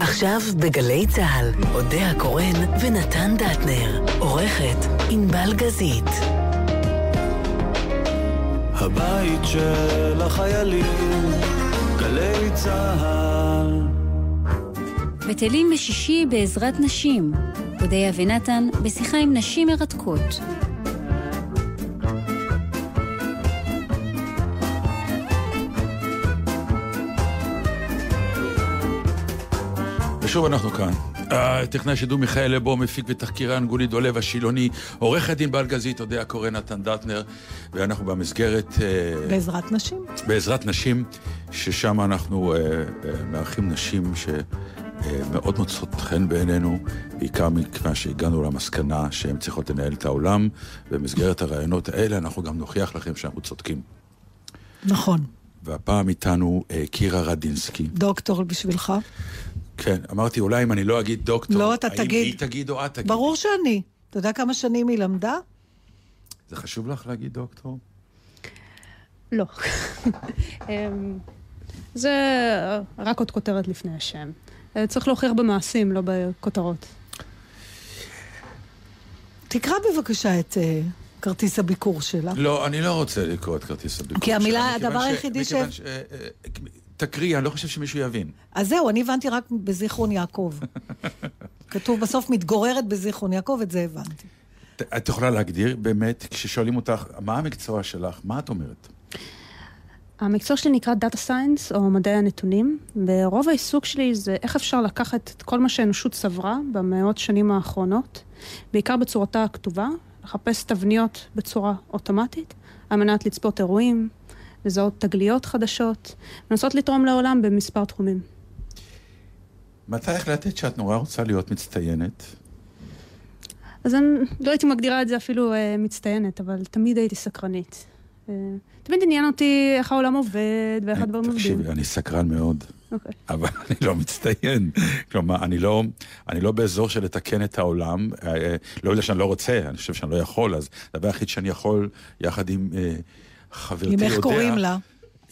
עכשיו בגלי צה"ל, אודה הקורן ונתן דטנר. עורכת ענבל גזית. הבית של החיילים, גלי צה"ל. בטלים בשישי בעזרת נשים. אודיה ונתן בשיחה עם נשים מרתקות. ושוב אנחנו כאן. טכנאי שידור מיכאל לבו, מפיק ותחקירן גולי דולב השילוני, עורך הדין בלגזית, אודיה קורא נתן דטנר, ואנחנו במסגרת... אה, בעזרת נשים. בעזרת נשים, ששם אנחנו אה, אה, מארחים נשים שמאוד מוצאות חן בעינינו, בעיקר מכיוון שהגענו למסקנה שהן צריכות לנהל את העולם, ובמסגרת הרעיונות האלה אנחנו גם נוכיח לכם שאנחנו צודקים. נכון. והפעם איתנו קירה רדינסקי. דוקטור בשבילך. כן, אמרתי, אולי אם אני לא אגיד דוקטור, לא, אתה האם תגיד. היא תגיד או את תגיד? ברור שאני. אתה יודע כמה שנים היא למדה? זה חשוב לך להגיד דוקטור? לא. אמ, זה רק עוד כותרת לפני השם. אה, צריך להוכיח במעשים, לא בכותרות. תקרא בבקשה את uh, כרטיס הביקור שלה. לא, אני לא רוצה לקרוא את כרטיס הביקור שלה. כי המילה, הדבר היחידי ש... ש... תקריא, אני לא חושב שמישהו יבין. אז זהו, אני הבנתי רק בזיכרון יעקב. כתוב בסוף מתגוררת בזיכרון יעקב, את זה הבנתי. את יכולה להגדיר באמת, כששואלים אותך, מה המקצוע שלך, מה את אומרת? המקצוע שלי נקרא Data Science, או מדעי הנתונים, ורוב העיסוק שלי זה איך אפשר לקחת את כל מה שהאנושות צברה במאות שנים האחרונות, בעיקר בצורתה הכתובה, לחפש תבניות בצורה אוטומטית, על מנת לצפות אירועים, לזהות תגליות חדשות, לנסות לתרום לעולם במספר תחומים. מתי החלטת שאת נורא רוצה להיות מצטיינת? אז אני לא הייתי מגדירה את זה אפילו אה, מצטיינת, אבל תמיד הייתי סקרנית. אה, תמיד עניין אותי איך העולם עובד ואיך הדברים עובדים. תקשיבי, אני סקרן מאוד. Okay. אוקיי. אבל אני לא מצטיין. כלומר, אני לא, אני לא באזור של לתקן את העולם, אה, אה, לא בגלל שאני לא רוצה, אני חושב שאני לא יכול, אז הדבר היחיד שאני יכול, יחד עם אה, חברתי יודע... איך קוראים לה?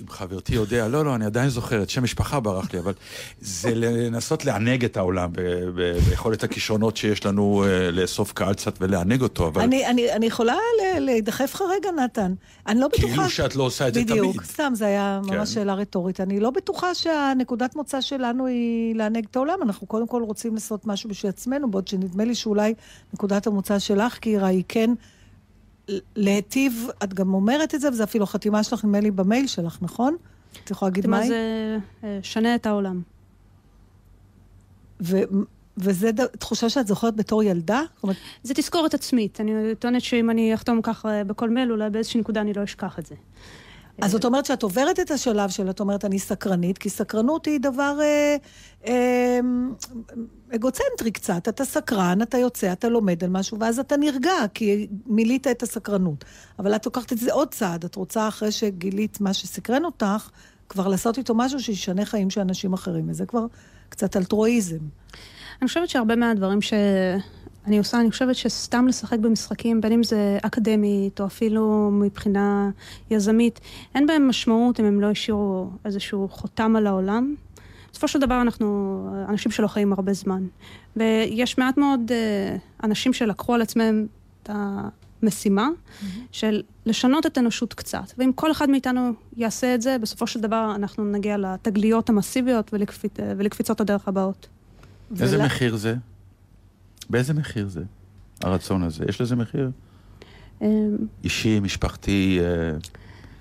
עם חברתי יודע, לא, לא, אני עדיין זוכר, את שם משפחה ברח לי, אבל זה לנסות לענג את העולם ביכולת הכישרונות שיש לנו אה, לאסוף קהל קצת ולענג אותו, אבל... אני, אני, אני יכולה להידחף לך רגע, נתן. אני לא בטוחה... כאילו שאת לא עושה את זה תמיד. בדיוק, סתם, זה היה ממש כן. שאלה רטורית. אני לא בטוחה שהנקודת מוצא שלנו היא לענג את העולם. אנחנו קודם כל רוצים לעשות משהו בשביל עצמנו, בעוד שנדמה לי שאולי נקודת המוצא שלך, קירה, היא כן... להיטיב, את גם אומרת את זה, וזה אפילו חתימה שלך, נדמה לי, במייל שלך, נכון? את יכולה להגיד מה היא? זה אה, שנה את העולם. ו... וזה ד... תחושה שאת זוכרת בתור ילדה? אומרת... זה תזכורת עצמית. אני טוענת שאם אני אחתום ככה בכל מייל, אולי באיזושהי נקודה אני לא אשכח את זה. אז זאת אומרת שאת עוברת את השלב של, את אומרת, אני סקרנית, כי סקרנות היא דבר אה, אה, אגוצנטרי קצת. אתה סקרן, אתה יוצא, אתה לומד על משהו, ואז אתה נרגע, כי מילאת את הסקרנות. אבל את לוקחת את זה עוד צעד. את רוצה, אחרי שגילית מה שסקרן אותך, כבר לעשות איתו משהו שישנה חיים של אנשים אחרים. וזה כבר קצת אלטרואיזם. אני חושבת שהרבה מהדברים ש... אני עושה, אני חושבת שסתם לשחק במשחקים, בין אם זה אקדמית או אפילו מבחינה יזמית, אין בהם משמעות אם הם לא השאירו איזשהו חותם על העולם. בסופו של דבר אנחנו אנשים שלא חיים הרבה זמן. ויש מעט מאוד אה, אנשים שלקחו על עצמם את המשימה mm-hmm. של לשנות את האנושות קצת. ואם כל אחד מאיתנו יעשה את זה, בסופו של דבר אנחנו נגיע לתגליות המסיביות ולקפיצ... ולקפיצות הדרך הבאות. איזה ולה... מחיר זה? באיזה מחיר זה, הרצון הזה? יש לזה מחיר? אמ, אישי, משפחתי? אה,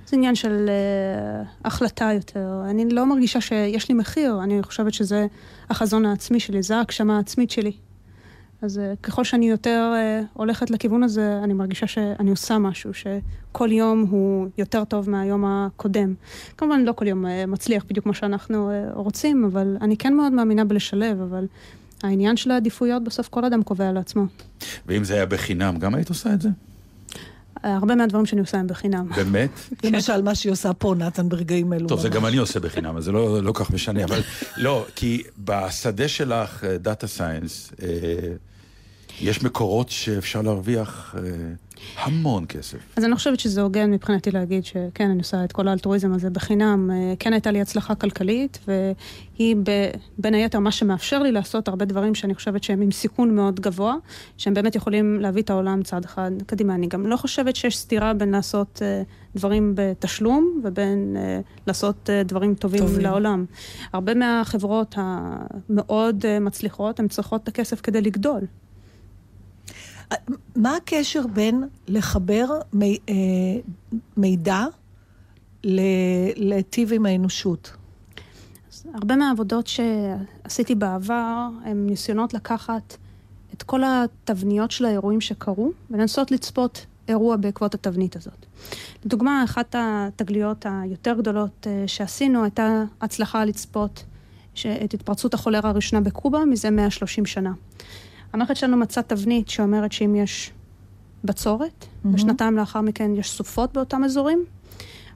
זה עניין של uh, החלטה יותר. אני לא מרגישה שיש לי מחיר, אני חושבת שזה החזון העצמי שלי, זה ההגשמה העצמית שלי. אז uh, ככל שאני יותר uh, הולכת לכיוון הזה, אני מרגישה שאני עושה משהו, שכל יום הוא יותר טוב מהיום הקודם. כמובן, לא כל יום uh, מצליח בדיוק כמו שאנחנו uh, רוצים, אבל אני כן מאוד מאמינה בלשלב, אבל... העניין של העדיפויות, בסוף כל אדם קובע לעצמו. ואם זה היה בחינם, גם היית עושה את זה? הרבה מהדברים שאני עושה הם בחינם. באמת? למשל, מה שהיא עושה פה, נתן, ברגעים אלו. טוב, זה גם אני עושה בחינם, אז זה לא, לא כך משנה, אבל לא, כי בשדה שלך, דאטה סיינס, אה, יש מקורות שאפשר להרוויח אה, המון כסף. אז אני חושבת שזה הוגן מבחינתי להגיד שכן, אני עושה את כל האלטרואיזם הזה בחינם. אה, כן הייתה לי הצלחה כלכלית, והיא ב, בין היתר מה שמאפשר לי לעשות הרבה דברים שאני חושבת שהם עם סיכון מאוד גבוה, שהם באמת יכולים להביא את העולם צעד אחד קדימה. אני גם לא חושבת שיש סתירה בין לעשות uh, דברים בתשלום ובין uh, לעשות דברים טובים, טובים לעולם. הרבה מהחברות המאוד מצליחות, הן צריכות את הכסף כדי לגדול. מה הקשר בין לחבר אה, מידע להיטיב עם האנושות? הרבה מהעבודות שעשיתי בעבר הם ניסיונות לקחת את כל התבניות של האירועים שקרו ולנסות לצפות אירוע בעקבות התבנית הזאת. לדוגמה, אחת התגליות היותר גדולות אה, שעשינו הייתה הצלחה לצפות את התפרצות החולרה הראשונה בקובה מזה 130 שנה. המערכת שלנו מצאה תבנית שאומרת שאם יש בצורת, mm-hmm. ושנתיים לאחר מכן יש סופות באותם אזורים,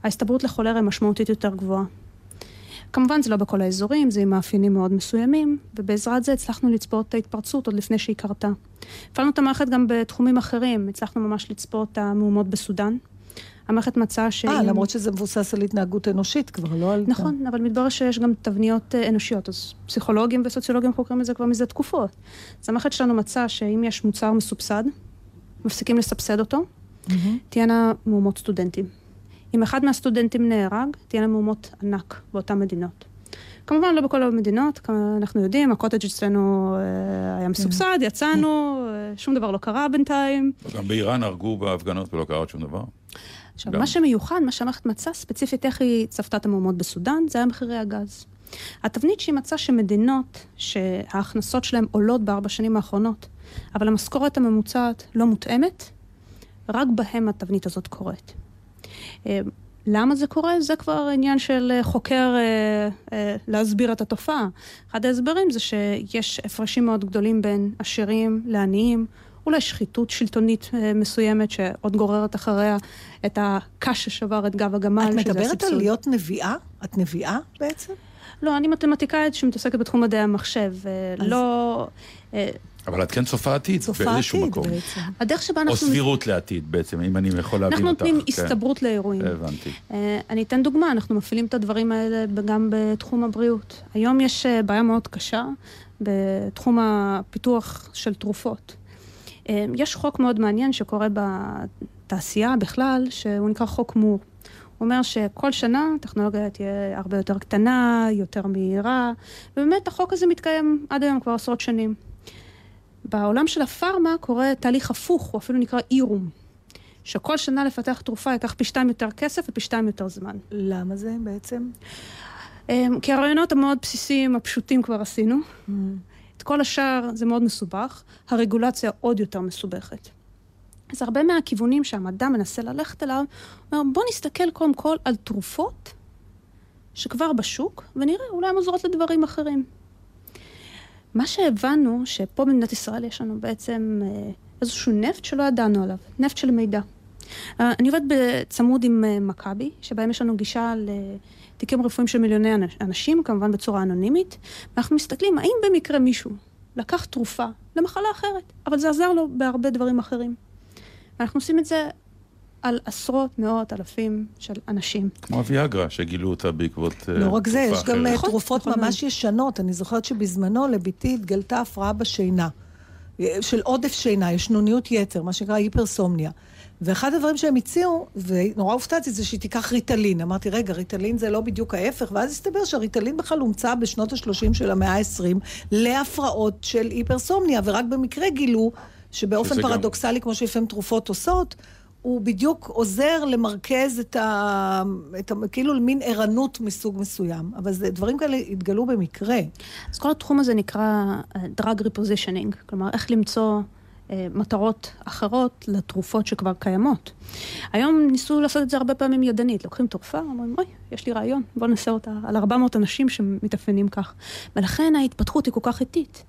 ההסתברות לחולר היא משמעותית יותר גבוהה. כמובן זה לא בכל האזורים, זה עם מאפיינים מאוד מסוימים, ובעזרת זה הצלחנו לצפות את ההתפרצות עוד לפני שהיא קרתה. הפעלנו את המערכת גם בתחומים אחרים, הצלחנו ממש לצפות את המהומות בסודאן. המערכת מצאה ש... אה, למרות שזה מבוסס על התנהגות אנושית כבר, לא על... נכון, אבל מתברר שיש גם תבניות אה, אנושיות, אז פסיכולוגים וסוציולוגים חוקרים את זה כבר מזה תקופות. אז המערכת שלנו מצאה שאם יש מוצר מסובסד, מפסיקים לסבסד אותו, mm-hmm. תהיינה מהומות סטודנטים. אם אחד מהסטודנטים נהרג, תהיינה מהומות ענק באותן מדינות. כמובן לא בכל המדינות, אנחנו יודעים, הקוטג' אצלנו אה, היה מסובסד, יצאנו, אה, שום דבר לא קרה בינתיים. גם באיראן הרגו בהפגנות ולא קרה עוד שום דבר. עכשיו, גם. מה שמיוחד, מה שהמערכת מצאה ספציפית איך היא צפתה את המהומות בסודאן, זה היה מחירי הגז. התבנית שהיא מצאה שמדינות שההכנסות שלהן עולות בארבע שנים האחרונות, אבל המשכורת הממוצעת לא מותאמת, רק בהם התבנית הזאת קורית. אה, למה זה קורה? זה כבר עניין של אה, חוקר אה, אה, להסביר את התופעה. אחד ההסברים זה שיש הפרשים מאוד גדולים בין עשירים לעניים, אולי שחיתות שלטונית אה, מסוימת שעוד גוררת אחריה את הקש ששבר את גב הגמל, את מדברת על להיות נביאה? את נביאה בעצם? לא, אני מתמטיקאית שמתעסקת בתחום מדעי המחשב, אז... לא... אה, אבל את כן צופה עתיד צופה באיזשהו עתיד, מקום. בעצם. הדרך שבה אנחנו... או סבירות לעתיד בעצם, אם אני יכול להבין אותך. אנחנו נותנים כן. הסתברות לאירועים. הבנתי. Uh, אני אתן דוגמה, אנחנו מפעילים את הדברים האלה גם בתחום הבריאות. היום יש בעיה מאוד קשה בתחום הפיתוח של תרופות. אמ, יש חוק מאוד מעניין שקורה בתעשייה בכלל, שהוא נקרא חוק מור. הוא אומר שכל שנה הטכנולוגיה תהיה הרבה יותר קטנה, יותר מהירה, ובאמת החוק הזה מתקיים עד היום כבר עשרות שנים. בעולם של הפארמה קורה תהליך הפוך, הוא אפילו נקרא אירום. שכל שנה לפתח תרופה ייקח פי שתיים יותר כסף ופי שתיים יותר זמן. למה זה בעצם? אמ, כי הרעיונות המאוד בסיסיים, הפשוטים כבר עשינו. Mm. את כל השאר זה מאוד מסובך, הרגולציה עוד יותר מסובכת. אז הרבה מהכיוונים שהמדע מנסה ללכת אליו, אומר בוא נסתכל קודם כל על תרופות שכבר בשוק, ונראה, אולי הן עוזרות לדברים אחרים. מה שהבנו, שפה במדינת ישראל יש לנו בעצם אה, איזשהו נפט שלא ידענו עליו, נפט של מידע. אה, אני עובדת בצמוד עם אה, מכבי, שבהם יש לנו גישה לתיקים רפואיים של מיליוני אנשים, כמובן בצורה אנונימית, ואנחנו מסתכלים האם במקרה מישהו לקח תרופה למחלה אחרת, אבל זה עזר לו בהרבה דברים אחרים. ואנחנו עושים את זה על עשרות, מאות, אלפים של אנשים. כמו הוויאגרה, שגילו אותה בעקבות תרופה אחרת. לא רק זה, יש גם נכון, תרופות נכון ממש ישנות. אני זוכרת שבזמנו לביתי התגלתה הפרעה בשינה. של עודף שינה, ישנוניות יתר, מה שנקרא היפרסומניה. ואחד הדברים שהם הציעו, ונורא הופתעתי, זה שהיא תיקח ריטלין. אמרתי, רגע, ריטלין זה לא בדיוק ההפך, ואז הסתבר שהריטלין בכלל הומצא בשנות ה-30 של המאה ה-20 להפרעות של היפרסומניה, ורק במקרה גילו שבאופן פרדוקסלי, גם... כמו שלפעמים תרופות עושות, הוא בדיוק עוזר למרכז את ה... את ה... כאילו מין ערנות מסוג מסוים. אבל זה, דברים כאלה התגלו במקרה. אז כל התחום הזה נקרא uh, drug repositioning, כלומר, איך למצוא... אה, מטרות אחרות לתרופות שכבר קיימות. היום ניסו לעשות את זה הרבה פעמים ידנית. לוקחים תרופה, אומרים, אוי, יש לי רעיון, בוא נעשה אותה על 400 אנשים שמתאפיינים כך. ולכן ההתפתחות היא כל כך איטית.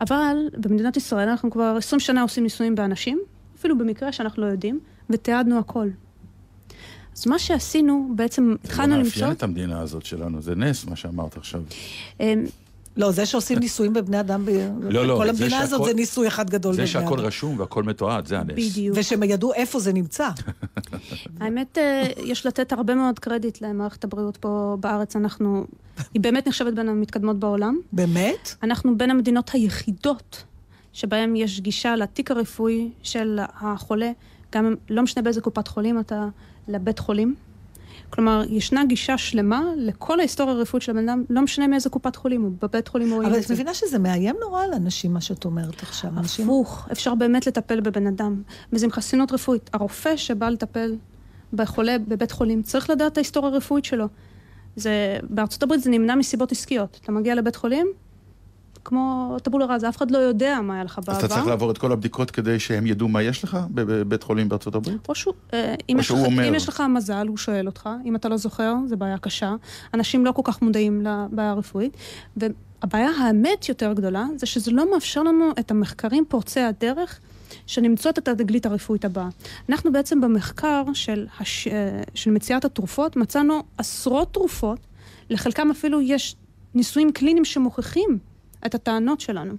אבל במדינת ישראל אנחנו כבר 20 שנה עושים ניסויים באנשים, אפילו במקרה שאנחנו לא יודעים, ותיעדנו הכל. אז מה שעשינו, בעצם התחלנו למצוא... זה לא מאפיין את המדינה הזאת שלנו, זה נס, מה שאמרת עכשיו. לא, זה שעושים ניסויים בבני אדם, ב... לא, לא, כל זה המדינה הזאת שהכל- זה ניסוי אחד גדול בבני זה אדם. שהכל רשום והכל מתועד, זה הנס. בדיוק. ושהם ידעו איפה זה נמצא. האמת, אה, יש לתת הרבה מאוד קרדיט למערכת הבריאות פה בארץ. אנחנו, היא באמת נחשבת בין המתקדמות בעולם. באמת? אנחנו בין המדינות היחידות שבהן יש גישה לתיק הרפואי של החולה, גם לא משנה באיזה קופת חולים אתה, לבית חולים. כלומר, ישנה גישה שלמה לכל ההיסטוריה הרפואית של הבן אדם, לא משנה מאיזה קופת חולים, הוא בבית חולים רואים אבל את. מבינה שזה מאיים נורא על אנשים, מה שאת אומרת עכשיו. אנשים... הפוך, אפשר באמת לטפל בבן אדם. וזה עם חסינות רפואית. הרופא שבא לטפל בחולה בבית חולים צריך לדעת את ההיסטוריה הרפואית שלו. זה, בארצות הברית זה נמנע מסיבות עסקיות. אתה מגיע לבית חולים, כמו טבולה ראזה, אף אחד לא יודע מה היה לך בעבר. אז אתה צריך לעבור את כל הבדיקות כדי שהם ידעו מה יש לך בבית חולים בארצות הברית? או שהוא, אה, אם, או יש שהוא לך, אומר. אם יש לך מזל, הוא שואל אותך, אם אתה לא זוכר, זו בעיה קשה. אנשים לא כל כך מודעים לבעיה הרפואית. והבעיה האמת יותר גדולה, זה שזה לא מאפשר לנו את המחקרים פורצי הדרך שנמצוא את התגלית הרפואית הבאה. אנחנו בעצם במחקר של, הש... אה, של מציאת התרופות, מצאנו עשרות תרופות, לחלקם אפילו יש ניסויים קליניים שמוכיחים את הטענות שלנו.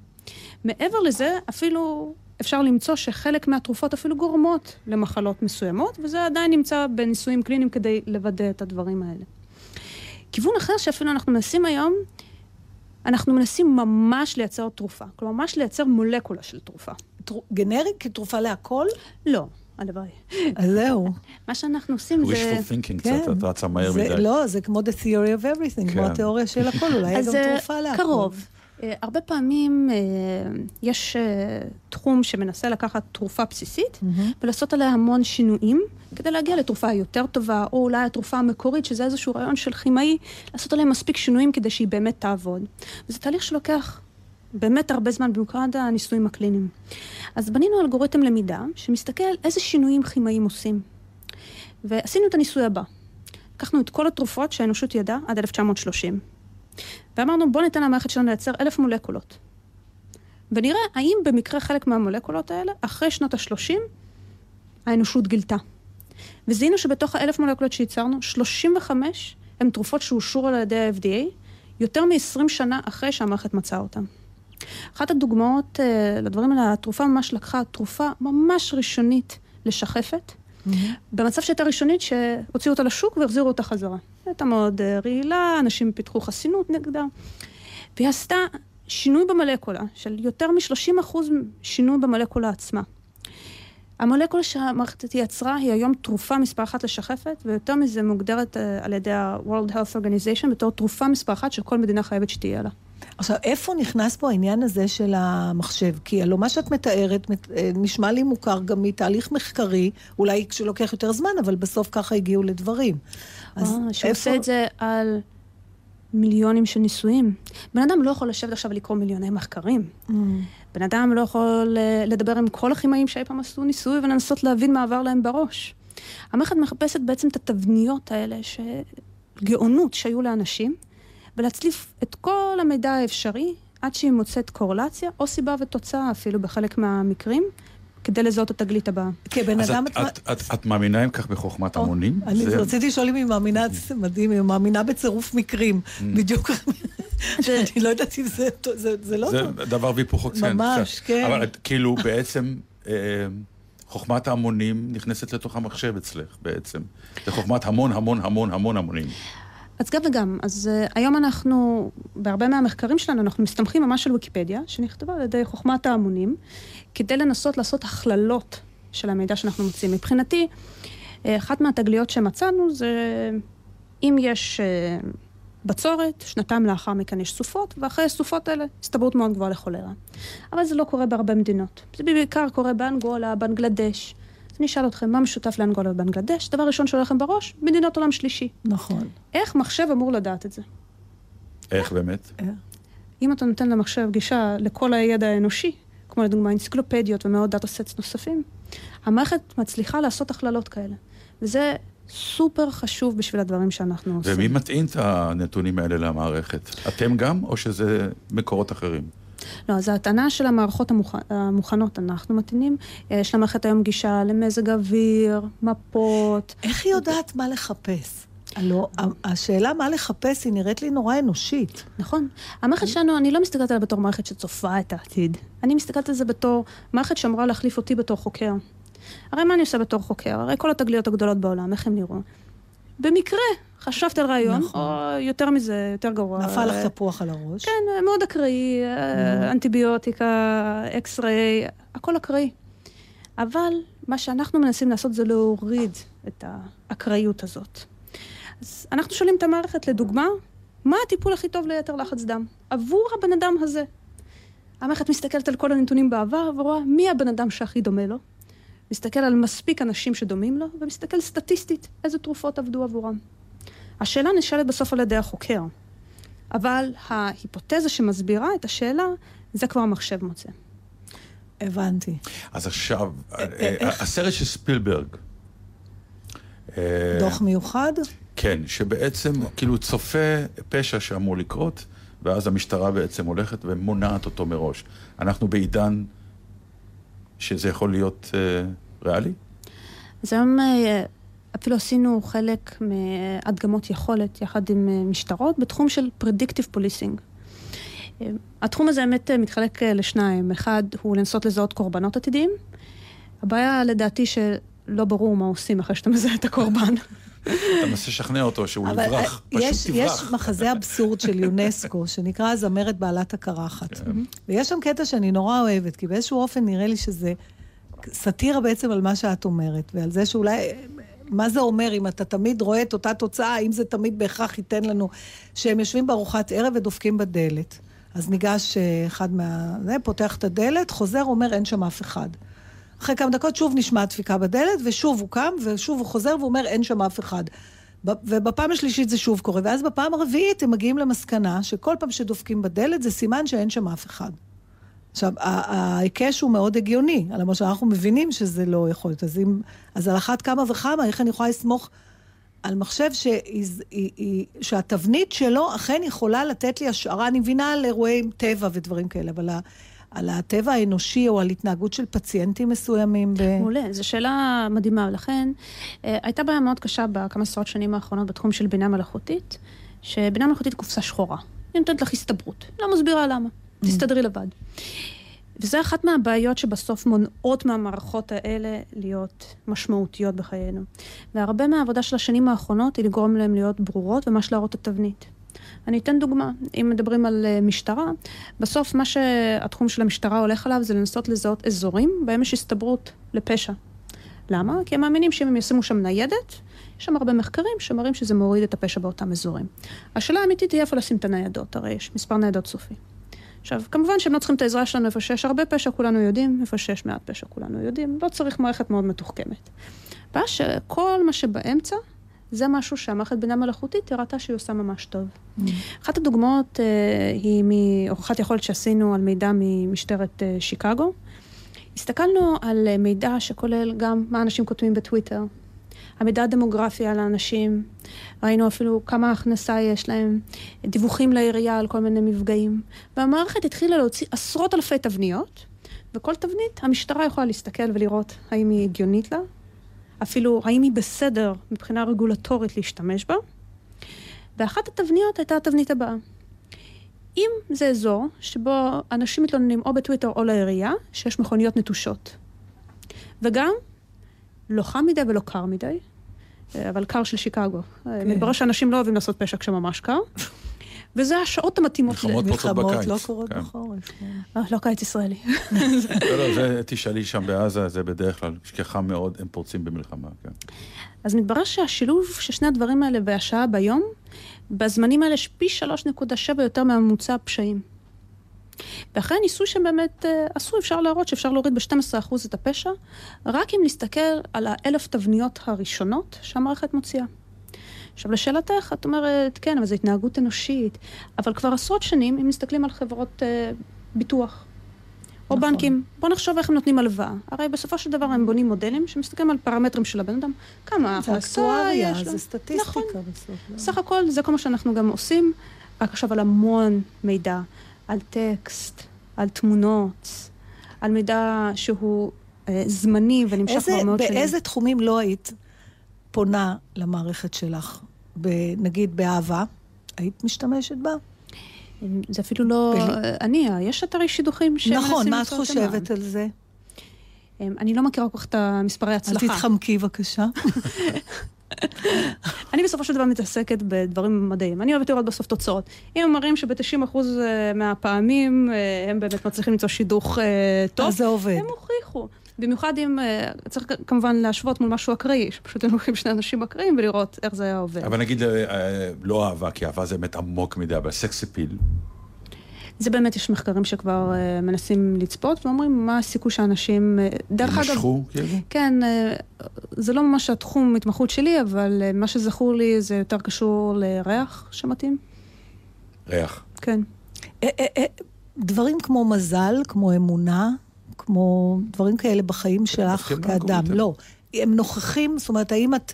מעבר לזה, אפילו אפשר למצוא שחלק מהתרופות אפילו גורמות למחלות מסוימות, וזה עדיין נמצא בניסויים קליניים כדי לוודא את הדברים האלה. כיוון אחר שאפילו אנחנו מנסים היום, אנחנו מנסים ממש לייצר תרופה. כלומר, ממש לייצר מולקולה של תרופה. תר- גנרי כתרופה להכל? לא, הלוואי. אז זהו. מה שאנחנו עושים זה... wishful thinking כן. קצת, את רצה מהר מדי. לא, זה כמו the theory of everything, כמו כן. התיאוריה של הכל, אולי אז גם זה תרופה להכל. קרוב. אה, הרבה פעמים אה, יש אה, תחום שמנסה לקחת תרופה בסיסית ולעשות עליה המון שינויים כדי להגיע לתרופה יותר טובה, או אולי התרופה המקורית, שזה איזשהו רעיון של כימאי, לעשות עליה מספיק שינויים כדי שהיא באמת תעבוד. וזה תהליך שלוקח באמת הרבה זמן, במיוחד הניסויים הקליניים. אז בנינו אלגוריתם למידה שמסתכל איזה שינויים כימאיים עושים. ועשינו את הניסוי הבא. לקחנו את כל התרופות שהאנושות ידעה עד 1930. ואמרנו, בואו ניתן למערכת שלנו לייצר אלף מולקולות. ונראה האם במקרה חלק מהמולקולות האלה, אחרי שנות ה-30, האנושות גילתה. וזיהינו שבתוך האלף מולקולות שייצרנו, 35 הן תרופות שאושרו על ידי ה-FDA, יותר מ-20 שנה אחרי שהמערכת מצאה אותן. אחת הדוגמאות uh, לדברים האלה, התרופה ממש לקחה תרופה ממש ראשונית לשחפת, במצב שהייתה ראשונית שהוציאו אותה לשוק והחזירו אותה חזרה. הייתה מאוד אה, רעילה, אנשים פיתחו חסינות נגדה, והיא עשתה שינוי במולקולה, של יותר מ-30% שינוי במולקולה עצמה. המולקולה שהמערכת יצרה היא היום תרופה מספר אחת לשחפת, ויותר מזה מוגדרת אה, על ידי ה-World Health Organization בתור תרופה מספר אחת שכל מדינה חייבת שתהיה לה. עכשיו, איפה נכנס פה העניין הזה של המחשב? כי הלוא מה שאת מתארת מת- אה, נשמע לי מוכר גם מתהליך מחקרי, אולי שלוקח יותר זמן, אבל בסוף ככה הגיעו לדברים. אז אה, שעושה את זה על מיליונים של ניסויים. בן אדם לא יכול לשבת עכשיו ולקרוא מיליוני מחקרים. Mm. בן אדם לא יכול אה, לדבר עם כל הכימאים שאי פעם עשו ניסוי ולנסות להבין מה עבר להם בראש. המערכת מחפשת בעצם את התבניות האלה, ש... גאונות שהיו לאנשים, ולהצליף את כל המידע האפשרי עד שהיא מוצאת קורלציה, או סיבה ותוצאה אפילו בחלק מהמקרים, כדי לזהות את התגלית הבאה. כבן אז אדם... את- את- את- את מאמינה אם כך בחוכמת המונים? אני זה- רציתי לשאול אם היא מאמינה, זה מדהים, היא מאמינה בצירוף מקרים. Mm. בדיוק. אני לא יודעת אם זה זה- זה לא זה טוב. דבר והיפוכו כן. ממש. כן. אבל כאילו בעצם אה, חוכמת ההמונים נכנסת לתוך המחשב אצלך בעצם. זה חוכמת המון המון המון המון המונים. אז גם וגם. אז uh, היום אנחנו, בהרבה מהמחקרים שלנו, אנחנו מסתמכים ממש על ויקיפדיה, שנכתבה על ידי חוכמת ההמונים, כדי לנסות לעשות הכללות של המידע שאנחנו מוצאים. מבחינתי, אה, אחת מהתגליות שמצאנו זה אם יש uh, בצורת, שנתיים לאחר מכן יש סופות, ואחרי הסופות האלה הסתברות מאוד גבוהה לכולרה. אבל זה לא קורה בהרבה מדינות. זה בעיקר קורה באנגולה, בנגלדש. אז אני אשאל אתכם, מה משותף לאנגולה ובנגלדש? דבר ראשון שעולה לכם בראש, מדינות עולם שלישי. נכון. איך מחשב אמור לדעת את זה? איך באמת? אם אתה נותן למחשב גישה לכל הידע האנושי, כמו לדוגמה אנציקלופדיות ומאות data sets נוספים, המערכת מצליחה לעשות הכללות כאלה. וזה סופר חשוב בשביל הדברים שאנחנו עושים. ומי מטעין את הנתונים האלה למערכת? אתם גם, או שזה מקורות אחרים? לא, אז ההטענה של המערכות המוכ... המוכנות, אנחנו מתאינים. יש למערכת היום גישה למזג אוויר, מפות. איך היא יודעת מה לחפש? הלוא השאלה מה לחפש היא נראית לי נורא אנושית. נכון. המערכת שלנו, אני לא מסתכלת עליה בתור מערכת שצופה את העתיד. אני מסתכלת על זה בתור מערכת שאמורה להחליף אותי בתור חוקר. הרי מה אני עושה בתור חוקר? הרי כל התגליות הגדולות בעולם, איך הם נראו? במקרה חשבת על רעיון, נכון. או יותר מזה, יותר גרוע. נפל לך תפוח על הראש. כן, מאוד אקראי. אנטיביוטיקה, אקס-ריי, הכל אקראי. אבל מה שאנחנו מנסים לעשות זה להוריד את האקראיות הזאת. אז אנחנו שואלים את המערכת, לדוגמה, מה הטיפול הכי טוב ליתר לחץ דם עבור הבן אדם הזה? המערכת מסתכלת על כל הנתונים בעבר ורואה מי הבן אדם שהכי דומה לו, מסתכל על מספיק אנשים שדומים לו, ומסתכל סטטיסטית איזה תרופות עבדו עבורם. השאלה נשאלת בסוף על ידי החוקר, אבל ההיפותזה שמסבירה את השאלה, זה כבר המחשב מוצא. הבנתי. אז עכשיו, אה, אה, הסרט של ספילברג. אה, דוח מיוחד? כן, שבעצם כאילו צופה פשע שאמור לקרות, ואז המשטרה בעצם הולכת ומונעת אותו מראש. אנחנו בעידן שזה יכול להיות ריאלי? אז היום אפילו עשינו חלק מהדגמות יכולת יחד עם משטרות בתחום של Predictive Policing. התחום הזה באמת אה, מתחלק אה, לשניים. אחד הוא לנסות לזהות קורבנות עתידיים. הבעיה לדעתי שלא ברור מה עושים אחרי שאתה מזהה את הקורבן. אתה מנסה לשכנע אותו שהוא יברח, פשוט יש, תברח. יש מחזה אבסורד של יונסקו, שנקרא הזמרת בעלת הקרחת. כן. ויש שם קטע שאני נורא אוהבת, כי באיזשהו אופן נראה לי שזה סאטירה בעצם על מה שאת אומרת, ועל זה שאולי... מה זה אומר אם אתה תמיד רואה את אותה תוצאה, האם זה תמיד בהכרח ייתן לנו שהם יושבים בארוחת ערב ודופקים בדלת. אז ניגש אה, אחד מה... זה, פותח את הדלת, חוזר, אומר, אין שם אף אחד. אחרי כמה דקות שוב נשמע דפיקה בדלת, ושוב הוא קם, ושוב הוא חוזר ואומר, אין שם אף אחד. ובפעם השלישית זה שוב קורה, ואז בפעם הרביעית הם מגיעים למסקנה שכל פעם שדופקים בדלת זה סימן שאין שם אף אחד. עכשיו, ההיקש הוא מאוד הגיוני, מה שאנחנו מבינים שזה לא יכול להיות. אז, אם, אז על אחת כמה וכמה, איך אני יכולה לסמוך על מחשב היא, שהתבנית שלו אכן יכולה לתת לי השערה, אני מבינה על אירועי טבע ודברים כאלה, אבל על הטבע האנושי או על התנהגות של פציינטים מסוימים. ב... מעולה, זו שאלה מדהימה. לכן, אה, הייתה בעיה מאוד קשה בכמה עשרות שנים האחרונות בתחום של בינה מלאכותית, שבינה מלאכותית קופסה שחורה. היא נותנת לך הסתברות, לא מסבירה למה. תסתדרי לבד. וזה אחת מהבעיות שבסוף מונעות מהמערכות האלה להיות משמעותיות בחיינו. והרבה מהעבודה של השנים האחרונות היא לגרום להן להיות ברורות וממש להראות את התבנית. אני אתן דוגמה, אם מדברים על אה, משטרה, בסוף מה שהתחום של המשטרה הולך עליו זה לנסות לזהות אזורים בהם יש הסתברות לפשע. למה? כי הם מאמינים שאם הם ישימו שם ניידת, יש שם הרבה מחקרים שמראים שזה מוריד את הפשע באותם אזורים. השאלה האמיתית היא איפה לשים את הניידות, הרי יש מספר ניידות סופי. עכשיו, כמובן שהם לא צריכים את העזרה שלנו איפה שיש הרבה פשע, כולנו יודעים, איפה שיש מעט פשע, כולנו יודעים, לא צריך מערכת מאוד מתוחכמת. הבעיה שכל מה שבאמצע, זה משהו שהמערכת בינה מלאכותית הראתה שהיא עושה ממש טוב. Mm. אחת הדוגמאות אה, היא מהוכחת יכולת שעשינו על מידע ממשטרת אה, שיקגו. הסתכלנו על אה, מידע שכולל גם מה אנשים כותבים בטוויטר, המידע הדמוגרפי על האנשים, ראינו אפילו כמה הכנסה יש להם, דיווחים לעירייה על כל מיני מפגעים. והמערכת התחילה להוציא עשרות אלפי תבניות, וכל תבנית המשטרה יכולה להסתכל ולראות האם היא הגיונית לה, אפילו האם היא בסדר מבחינה רגולטורית להשתמש בה. ואחת התבניות הייתה התבנית הבאה. אם זה אזור שבו אנשים מתלוננים או בטוויטר או לעירייה, שיש מכוניות נטושות. וגם לא חם מדי ולא קר מדי, אבל קר של שיקגו. כן. מתברר שאנשים לא אוהבים לעשות פשע כשממש קר. וזה השעות המתאימות. מלחמות פורצות בקיץ. לא קורות כן. בחורף. כן. אה, לא קיץ ישראלי. לא, לא, זה תשאלי שם בעזה, זה בדרך כלל, כשחם מאוד, הם פורצים במלחמה, כן. אז מתברר שהשילוב של שני הדברים האלה והשעה ביום, בזמנים האלה יש פי 3.7 יותר מהממוצע הפשעים. ואחרי הניסוי שהם באמת אה, עשו, אפשר להראות שאפשר להוריד ב-12% את הפשע, רק אם נסתכל על האלף תבניות הראשונות שהמערכת מוציאה. עכשיו, לשאלתך, את אומרת, כן, אבל זו התנהגות אנושית, אבל כבר עשרות שנים, אם מסתכלים על חברות אה, ביטוח, או נכון. בנקים, בואו נחשוב איך הם נותנים הלוואה. הרי בסופו של דבר הם בונים מודלים שמסתכלים על פרמטרים של הבן אדם, כמה הכנסה יש לו. זה סטטיסטיקה נכון. בסוף. לא? סך הכל, זה כל מה שאנחנו גם עושים, רק עכשיו על המון מידע. על טקסט, על תמונות, על מידע שהוא אה, זמני ונמשך כבר מאוד שנים. באיזה תחומים לא היית פונה למערכת שלך? נגיד באהבה, היית משתמשת בה? זה אפילו לא... אני, יש אתרי שידוכים שמנסים נכון, מה את חושבת על זה? אני לא מכירה כל כך את המספרי הצלחה. אז תתחמקי בבקשה. אני בסופו של דבר מתעסקת בדברים מדעיים. אני אוהבת לראות בסוף תוצאות. אם הם מראים שב-90% מהפעמים הם באמת מצליחים למצוא שידוך טוב, אז זה עובד. הם הוכיחו. במיוחד אם צריך כמובן להשוות מול משהו אקראי, שפשוט הם לוקחים שני אנשים אקראיים ולראות איך זה היה עובד. אבל נגיד לא אהבה, כי אהבה זה באמת עמוק מדי, אבל סקס אפיל. זה באמת, יש מחקרים שכבר uh, מנסים לצפות, ואומרים מה הסיכוי שאנשים... Uh, דרך אגב... ימשכו, כאילו? כן, uh, זה לא ממש התחום התמחות שלי, אבל uh, מה שזכור לי זה יותר קשור לריח שמתאים. ריח. כן. דברים כמו מזל, כמו אמונה, כמו דברים כאלה בחיים שלך כאדם. לא, הם נוכחים, זאת אומרת, האם את...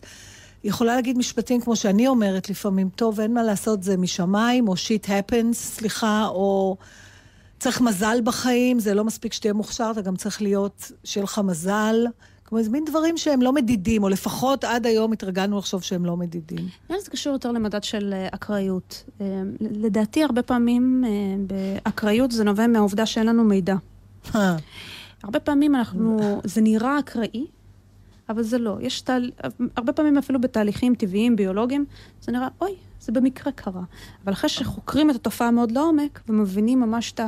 יכולה להגיד משפטים כמו שאני אומרת לפעמים, טוב, אין מה לעשות, זה משמיים, או שיט happens, סליחה, או צריך מזל בחיים, זה לא מספיק שתהיה מוכשר, אתה גם צריך להיות, שיהיה לך מזל. כלומר, זה מין דברים שהם לא מדידים, או לפחות עד היום התרגלנו לחשוב שהם לא מדידים. זה קשור יותר למדד של אקראיות. לדעתי, הרבה פעמים באקראיות זה נובע מהעובדה שאין לנו מידע. הרבה פעמים אנחנו, זה נראה אקראי, אבל זה לא. יש תהל... הרבה פעמים אפילו בתהליכים טבעיים, ביולוגיים, זה נראה, אוי, זה במקרה קרה. אבל אחרי שחוקרים את התופעה מאוד לעומק, ומבינים ממש את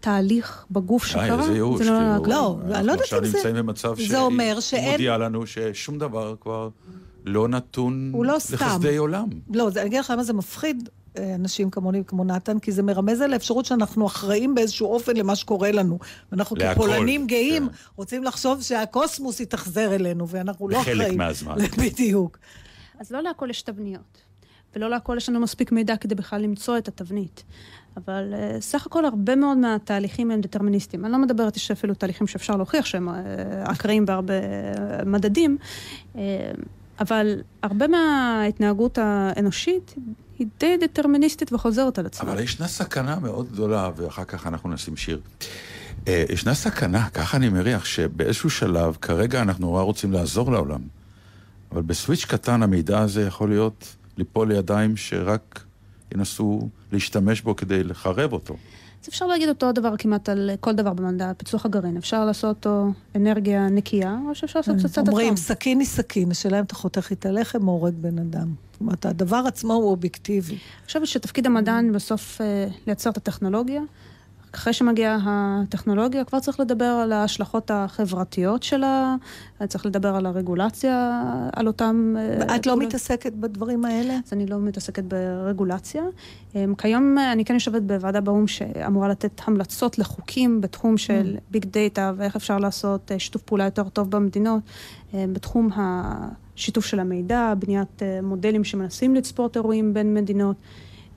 התהליך בגוף שקרה, זה ייאוש. לא, לא, אני לא יודעת אם זה... אנחנו עכשיו נמצאים במצב זה אומר שאין... מודיע לנו ששום דבר כבר לא נתון לא לחסדי עולם. לא, אני אגיד לך למה זה מפחיד. אנשים כמוני וכמו נתן, כי זה מרמז על האפשרות שאנחנו אחראים באיזשהו אופן למה שקורה לנו. ואנחנו להכל, כפולנים גאים כן. רוצים לחשוב שהקוסמוס יתאכזר אלינו, ואנחנו לא אחראים. בחלק מהזמן. בדיוק. אז לא להכל יש תבניות, ולא להכל יש לנו מספיק מידע כדי בכלל למצוא את התבנית. אבל uh, סך הכל הרבה מאוד מהתהליכים הם דטרמיניסטיים. אני לא מדברת, יש אפילו תהליכים שאפשר להוכיח שהם uh, אקראיים בהרבה uh, מדדים, uh, אבל הרבה מההתנהגות האנושית היא די דטרמיניסטית וחוזרת על עצמה. אבל ישנה סכנה מאוד גדולה, ואחר כך אנחנו נשים שיר. אה, ישנה סכנה, ככה אני מריח, שבאיזשהו שלב, כרגע אנחנו נורא רוצים לעזור לעולם, אבל בסוויץ' קטן המידע הזה יכול להיות ליפול לידיים שרק ינסו להשתמש בו כדי לחרב אותו. אז אפשר להגיד אותו דבר כמעט על כל דבר במדע, פיצוח הגרעין. אפשר לעשות אותו אנרגיה נקייה, או שאפשר לעשות קצת אטום. אומרים, סכין היא סכין, השאלה אם אתה חותך איתה לחם או הורג בן אדם. זאת אומרת, הדבר עצמו הוא אובייקטיבי. אני חושבת שתפקיד המדען בסוף אה, לייצר את הטכנולוגיה. אחרי שמגיעה הטכנולוגיה, כבר צריך לדבר על ההשלכות החברתיות שלה, צריך לדבר על הרגולציה, על אותם... אה, את לא מתעסקת בדברים האלה? אז אני לא מתעסקת ברגולציה. אמ, כיום אני כן יושבת בוועדה באו"ם שאמורה לתת המלצות לחוקים בתחום של ביג mm. דאטה ואיך אפשר לעשות אה, שיתוף פעולה יותר טוב במדינות, אה, בתחום השיתוף של המידע, בניית מודלים שמנסים לצפות אירועים בין מדינות.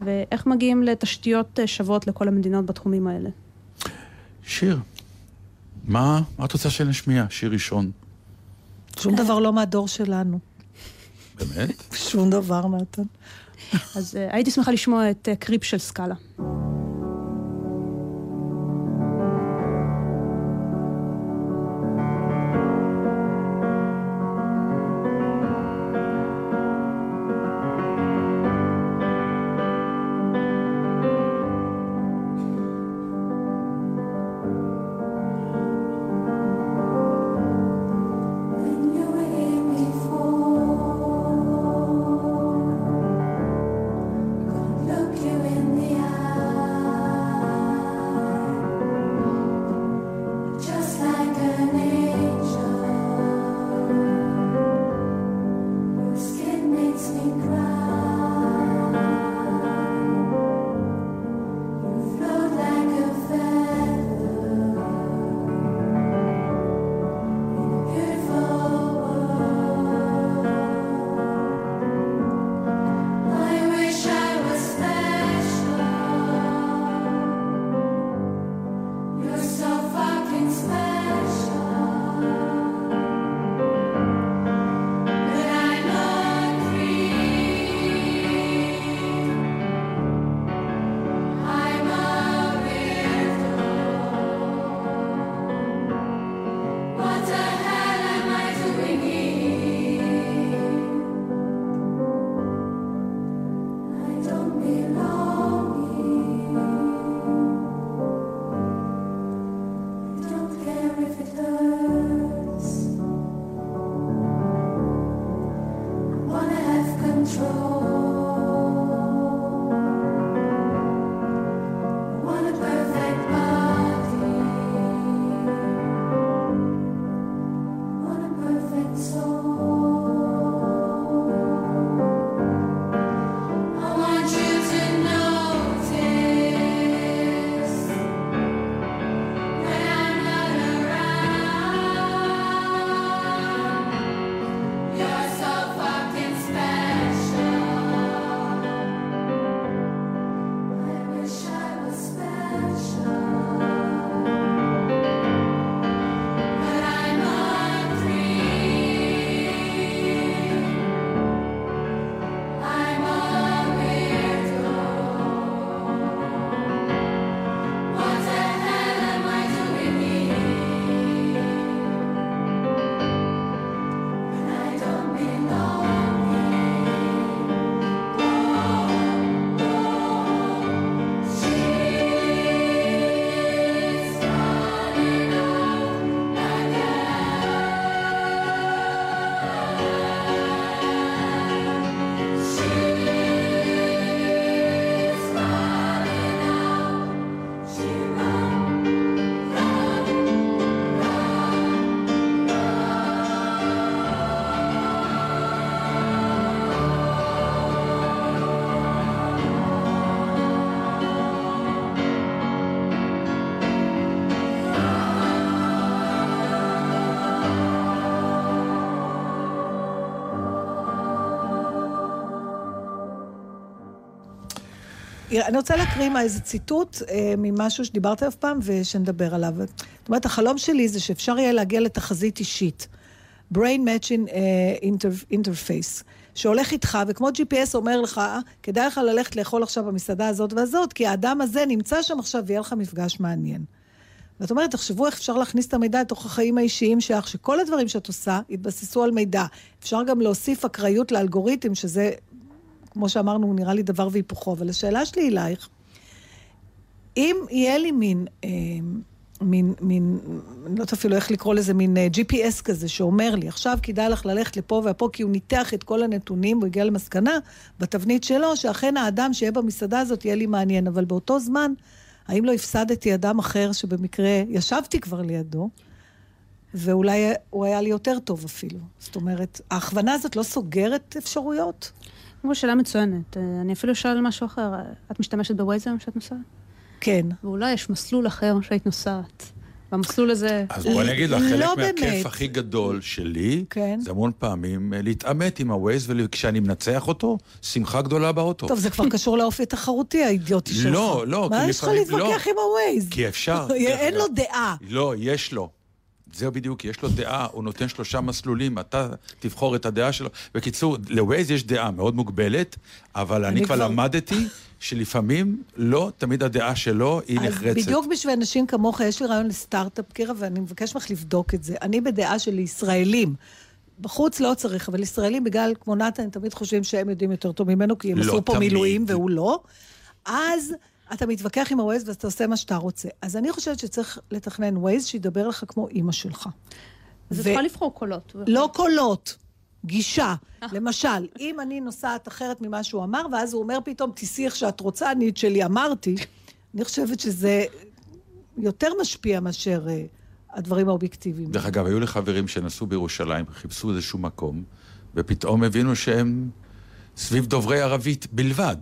ואיך מגיעים לתשתיות אה, שוות לכל המדינות בתחומים האלה. שיר, מה, מה את רוצה שנשמיע? שיר ראשון. שום דבר לא מהדור שלנו. באמת? שום דבר, נתן. אז uh, הייתי שמחה לשמוע את uh, קריפ של סקאלה. תראה, אני רוצה להקריא מה איזה ציטוט אה, ממשהו שדיברת אף פעם ושנדבר עליו. זאת אומרת, החלום שלי זה שאפשר יהיה להגיע לתחזית אישית. brain matching uh, inter, interface, שהולך איתך, וכמו GPS אומר לך, כדאי לך ללכת לאכול עכשיו במסעדה הזאת והזאת, כי האדם הזה נמצא שם עכשיו ויהיה לך מפגש מעניין. ואת אומרת, תחשבו איך אפשר להכניס את המידע לתוך החיים האישיים שלך, שכל הדברים שאת עושה יתבססו על מידע. אפשר גם להוסיף אקראיות לאלגוריתם, שזה, כמו שאמרנו, נראה לי דבר והיפוכו. אבל השאלה שלי אלייך, אם יהיה לי מין... אה, מין, מין, אני לא יודעת אפילו איך לקרוא לזה, מין uh, GPS כזה, שאומר לי, עכשיו כדאי לך ללכת לפה ופה, כי הוא ניתח את כל הנתונים, הוא הגיע למסקנה, בתבנית שלו, שאכן האדם שיהיה במסעדה הזאת יהיה לי מעניין, אבל באותו זמן, האם לא הפסדתי אדם אחר שבמקרה ישבתי כבר לידו, ואולי הוא היה לי יותר טוב אפילו. זאת אומרת, ההכוונה הזאת לא סוגרת אפשרויות? כמו שאלה מצוינת. אה, אני אפילו אשאל משהו אחר. את משתמשת בווייז היום כשאת נוסעת? כן. ואולי יש מסלול אחר שהיית נוסעת. והמסלול הזה... אז בוא אני אגיד לך, חלק לא מהכיף באמת. הכי גדול שלי, כן. זה המון פעמים אה, להתעמת עם הווייז, וכשאני מנצח אותו, שמחה גדולה באוטו. טוב, זה כבר קשור לאופי התחרותי האידיוטי שלך. לא, לא, מה כי יש לך להתווכח לא. עם הווייז? כי אפשר. אין לו. דעה. לא, יש לו. זהו בדיוק, יש לו דעה, הוא נותן שלושה מסלולים, אתה תבחור את הדעה שלו. בקיצור, לווייז יש דעה מאוד מוגבלת, אבל אני אני כבר למדתי שלפעמים לא תמיד הדעה שלו היא אז נחרצת. בדיוק בשביל אנשים כמוך, יש לי רעיון לסטארט-אפ, קירה, ואני מבקש ממך לבדוק את זה. אני בדעה של ישראלים. בחוץ לא צריך, אבל ישראלים, בגלל, כמו נתן, תמיד חושבים שהם יודעים יותר טוב ממנו, כי הם לא עשו פה תמיד. מילואים והוא לא. אז אתה מתווכח עם הווייז ואתה עושה מה שאתה רוצה. אז אני חושבת שצריך לתכנן ווייז שידבר לך כמו אימא שלך. אז את ו- יכולה לבחור קולות. לא קולות, גישה. למשל, אם אני נוסעת אחרת ממה שהוא אמר, ואז הוא אומר פתאום, תיסעי איך שאת רוצה, אני את שלי אמרתי, אני חושבת שזה יותר משפיע מאשר אה, הדברים האובייקטיביים. דרך אגב, היו לי חברים שנסעו בירושלים, חיפשו איזשהו מקום, ופתאום הבינו שהם סביב דוברי ערבית בלבד.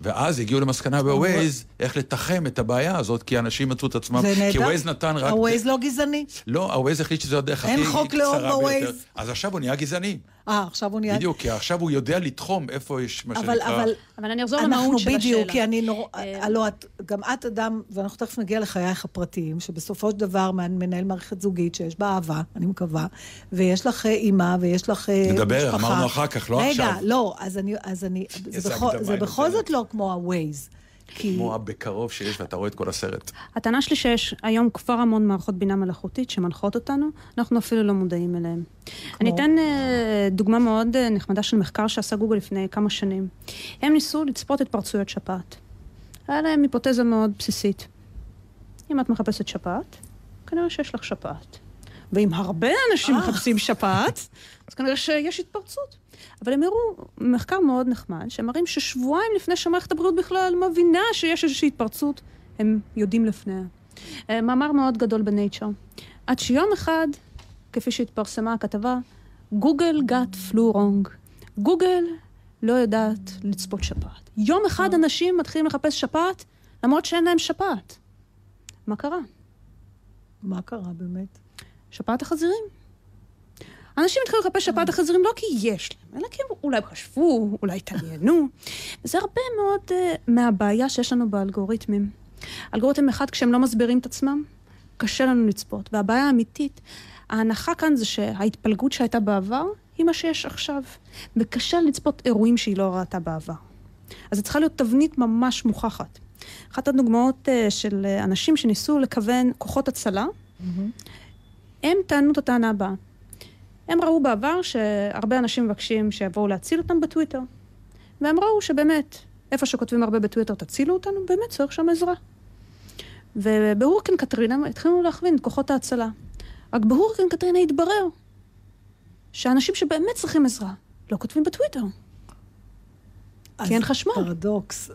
ואז הגיעו למסקנה בווייז איך לתחם את הבעיה הזאת, כי אנשים מצאו את עצמם, זה נהדר. כי ווייז נתן רק... הווייז לא גזעני. לא, הווייז החליט שזו הדרך הכי אין קצרה חוק לאום ביותר. בווייז. אז עכשיו הוא נהיה גזעני. אה, עכשיו הוא נהיה... בדיוק, כי עכשיו הוא יודע לתחום איפה יש מה אבל, שנקרא... אבל אבל אני אחזור אנחנו למהות של בדיוק, השאלה. כי אני נורא... אה, הלוא את, גם את אדם, ואנחנו תכף נגיע לחייך הפרטיים, שבסופו של דבר מנהל מערכת זוגית שיש בה אהבה, אני מקווה, ויש לך אה, אימא, ויש לך אה, משפחה. נדבר, אמרנו אחר כך, לא רגע, עכשיו. רגע, לא, אז אני... אז אני זה, בכל, זה בכל. זאת לא כמו ה-Waze. כי... כמו הבקרוב שיש, ואתה רואה את כל הסרט. הטענה שלי שיש היום כבר המון מערכות בינה מלאכותית שמנחות אותנו, אנחנו אפילו לא מודעים אליהן. אני אתן אה, דוגמה מאוד אה, נחמדה של מחקר שעשה גוגל לפני כמה שנים. הם ניסו לצפות התפרצויות שפעת. היה להם היפותזה מאוד בסיסית. אם את מחפשת שפעת, כנראה שיש לך שפעת. ואם הרבה אנשים אה. מחפשים שפעת, אז כנראה שיש התפרצות. אבל הם הראו מחקר מאוד נחמד, שמראים ששבועיים לפני שמערכת הבריאות בכלל מבינה שיש איזושהי התפרצות, הם יודעים לפניה. אה, מאמר מאוד גדול בנייצ'ר. עד שיום אחד, כפי שהתפרסמה הכתבה, גוגל got flu wrong. גוגל לא יודעת לצפות שפעת. יום אחד אנשים מתחילים לחפש שפעת, למרות שאין להם שפעת. מה קרה? מה קרה באמת? שפעת החזירים. אנשים התחילו לחפש שפעת החזירים לא כי יש להם, אלא כי הם אולי חשבו, אולי התעניינו. וזה הרבה מאוד uh, מהבעיה שיש לנו באלגוריתמים. אלגוריתם אחד, כשהם לא מסבירים את עצמם, קשה לנו לצפות. והבעיה האמיתית, ההנחה כאן זה שההתפלגות שהייתה בעבר, היא מה שיש עכשיו. וקשה לצפות אירועים שהיא לא ראתה בעבר. אז זו צריכה להיות תבנית ממש מוכחת. אחת הדוגמאות uh, של uh, אנשים שניסו לכוון כוחות הצלה, הם טענו את הטענה הבאה. הם ראו בעבר שהרבה אנשים מבקשים שיבואו להציל אותם בטוויטר. והם ראו שבאמת, איפה שכותבים הרבה בטוויטר, תצילו אותנו, באמת צריך שם עזרה. ובהורקן קטרינה התחילו להכווין את כוחות ההצלה. רק בהורקן קטרינה התברר שאנשים שבאמת צריכים עזרה, לא כותבים בטוויטר. כי אין אז חשמל. פרדוקס.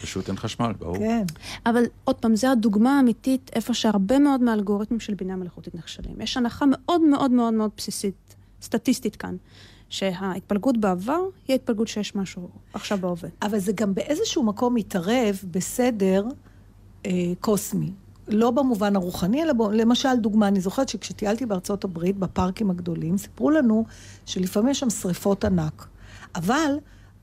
פשוט אין חשמל, ברור. כן. אבל עוד פעם, זו הדוגמה האמיתית איפה שהרבה מאוד מהאלגוריתמים של בינה מלאכותית נכשלים. יש הנחה מאוד מאוד מאוד מאוד בסיסית, סטטיסטית כאן, שההתפלגות בעבר היא ההתפלגות שיש משהו עכשיו בהווה. אבל זה גם באיזשהו מקום מתערב בסדר אה, קוסמי. לא במובן הרוחני, אלא בו, למשל, דוגמה, אני זוכרת שכשטיילתי בארצות הברית, בפארקים הגדולים, סיפרו לנו שלפעמים יש שם שריפות ענק. אבל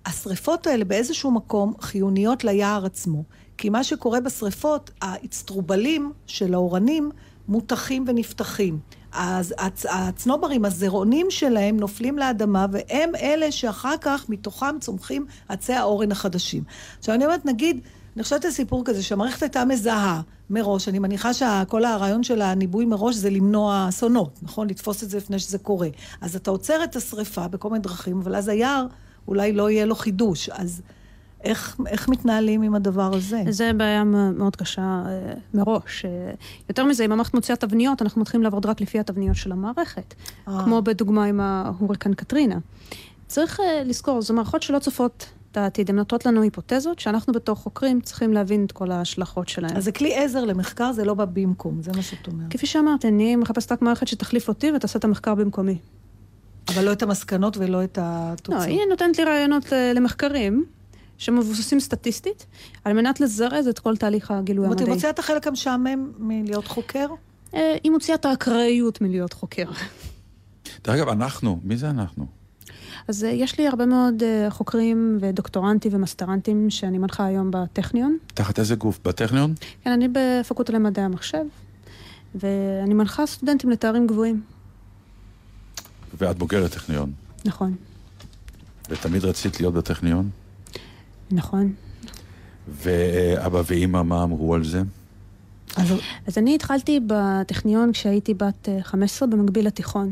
השריפות האלה באיזשהו מקום חיוניות ליער עצמו. כי מה שקורה בשריפות, האצטרובלים של האורנים מותחים ונפתחים. אז הצ, הצנוברים, הזרעונים שלהם נופלים לאדמה, והם אלה שאחר כך מתוכם צומחים עצי האורן החדשים. עכשיו אני אומרת, נגיד, אני חושבת על סיפור כזה, שהמערכת הייתה מזהה מראש, אני מניחה שכל הרעיון של הניבוי מראש זה למנוע אסונות, נכון? לתפוס את זה לפני שזה קורה. אז אתה עוצר את השריפה בכל מיני דרכים, אבל אז היער אולי לא יהיה לו חידוש. אז איך, איך מתנהלים עם הדבר הזה? זה בעיה מאוד קשה אה, מראש. אה, יותר מזה, אם המערכת מוציאה תבניות, אנחנו מתחילים לעבוד רק לפי התבניות של המערכת. אה. כמו בדוגמה עם ההוריקן קטרינה. צריך לזכור, זו מערכות שלא צופות את העתיד, הן נותנות לנו היפותזות, שאנחנו בתור חוקרים צריכים להבין את כל ההשלכות שלהן. אז זה כלי עזר למחקר, זה לא בא במקום, זה מה שאת אומרת. כפי שאמרתי, אני מחפשת רק מערכת שתחליף אותי ותעשה את המחקר במקומי. אבל לא את המסקנות ולא את התוצאות. לא, היא נותנת לי רעיונות למחקרים, שמבוססים סטטיסטית, על מנת לזרז את כל תהליך הגילוי המדעי. זאת אומרת, היא מוציאה את החלק המשעמם מלהיות חוקר? אה, היא מוציאה את האקראיות מלהיות חוקר. דרך אגב, אנחנו, מי זה אנחנו? אז אה, יש לי הרבה מאוד אה, חוקרים ודוקטורנטים ומסטרנטים שאני מנחה היום בטכניון. תחת איזה גוף? בטכניון? כן, אני בפקולטה למדעי המחשב, ואני מנחה סטודנטים לתארים גבוהים. ואת בוגרת טכניון. נכון. ותמיד רצית להיות בטכניון? נכון. ואבא ואימא, מה אמרו על זה? אז, אז אני התחלתי בטכניון כשהייתי בת 15 אה, במקביל לתיכון.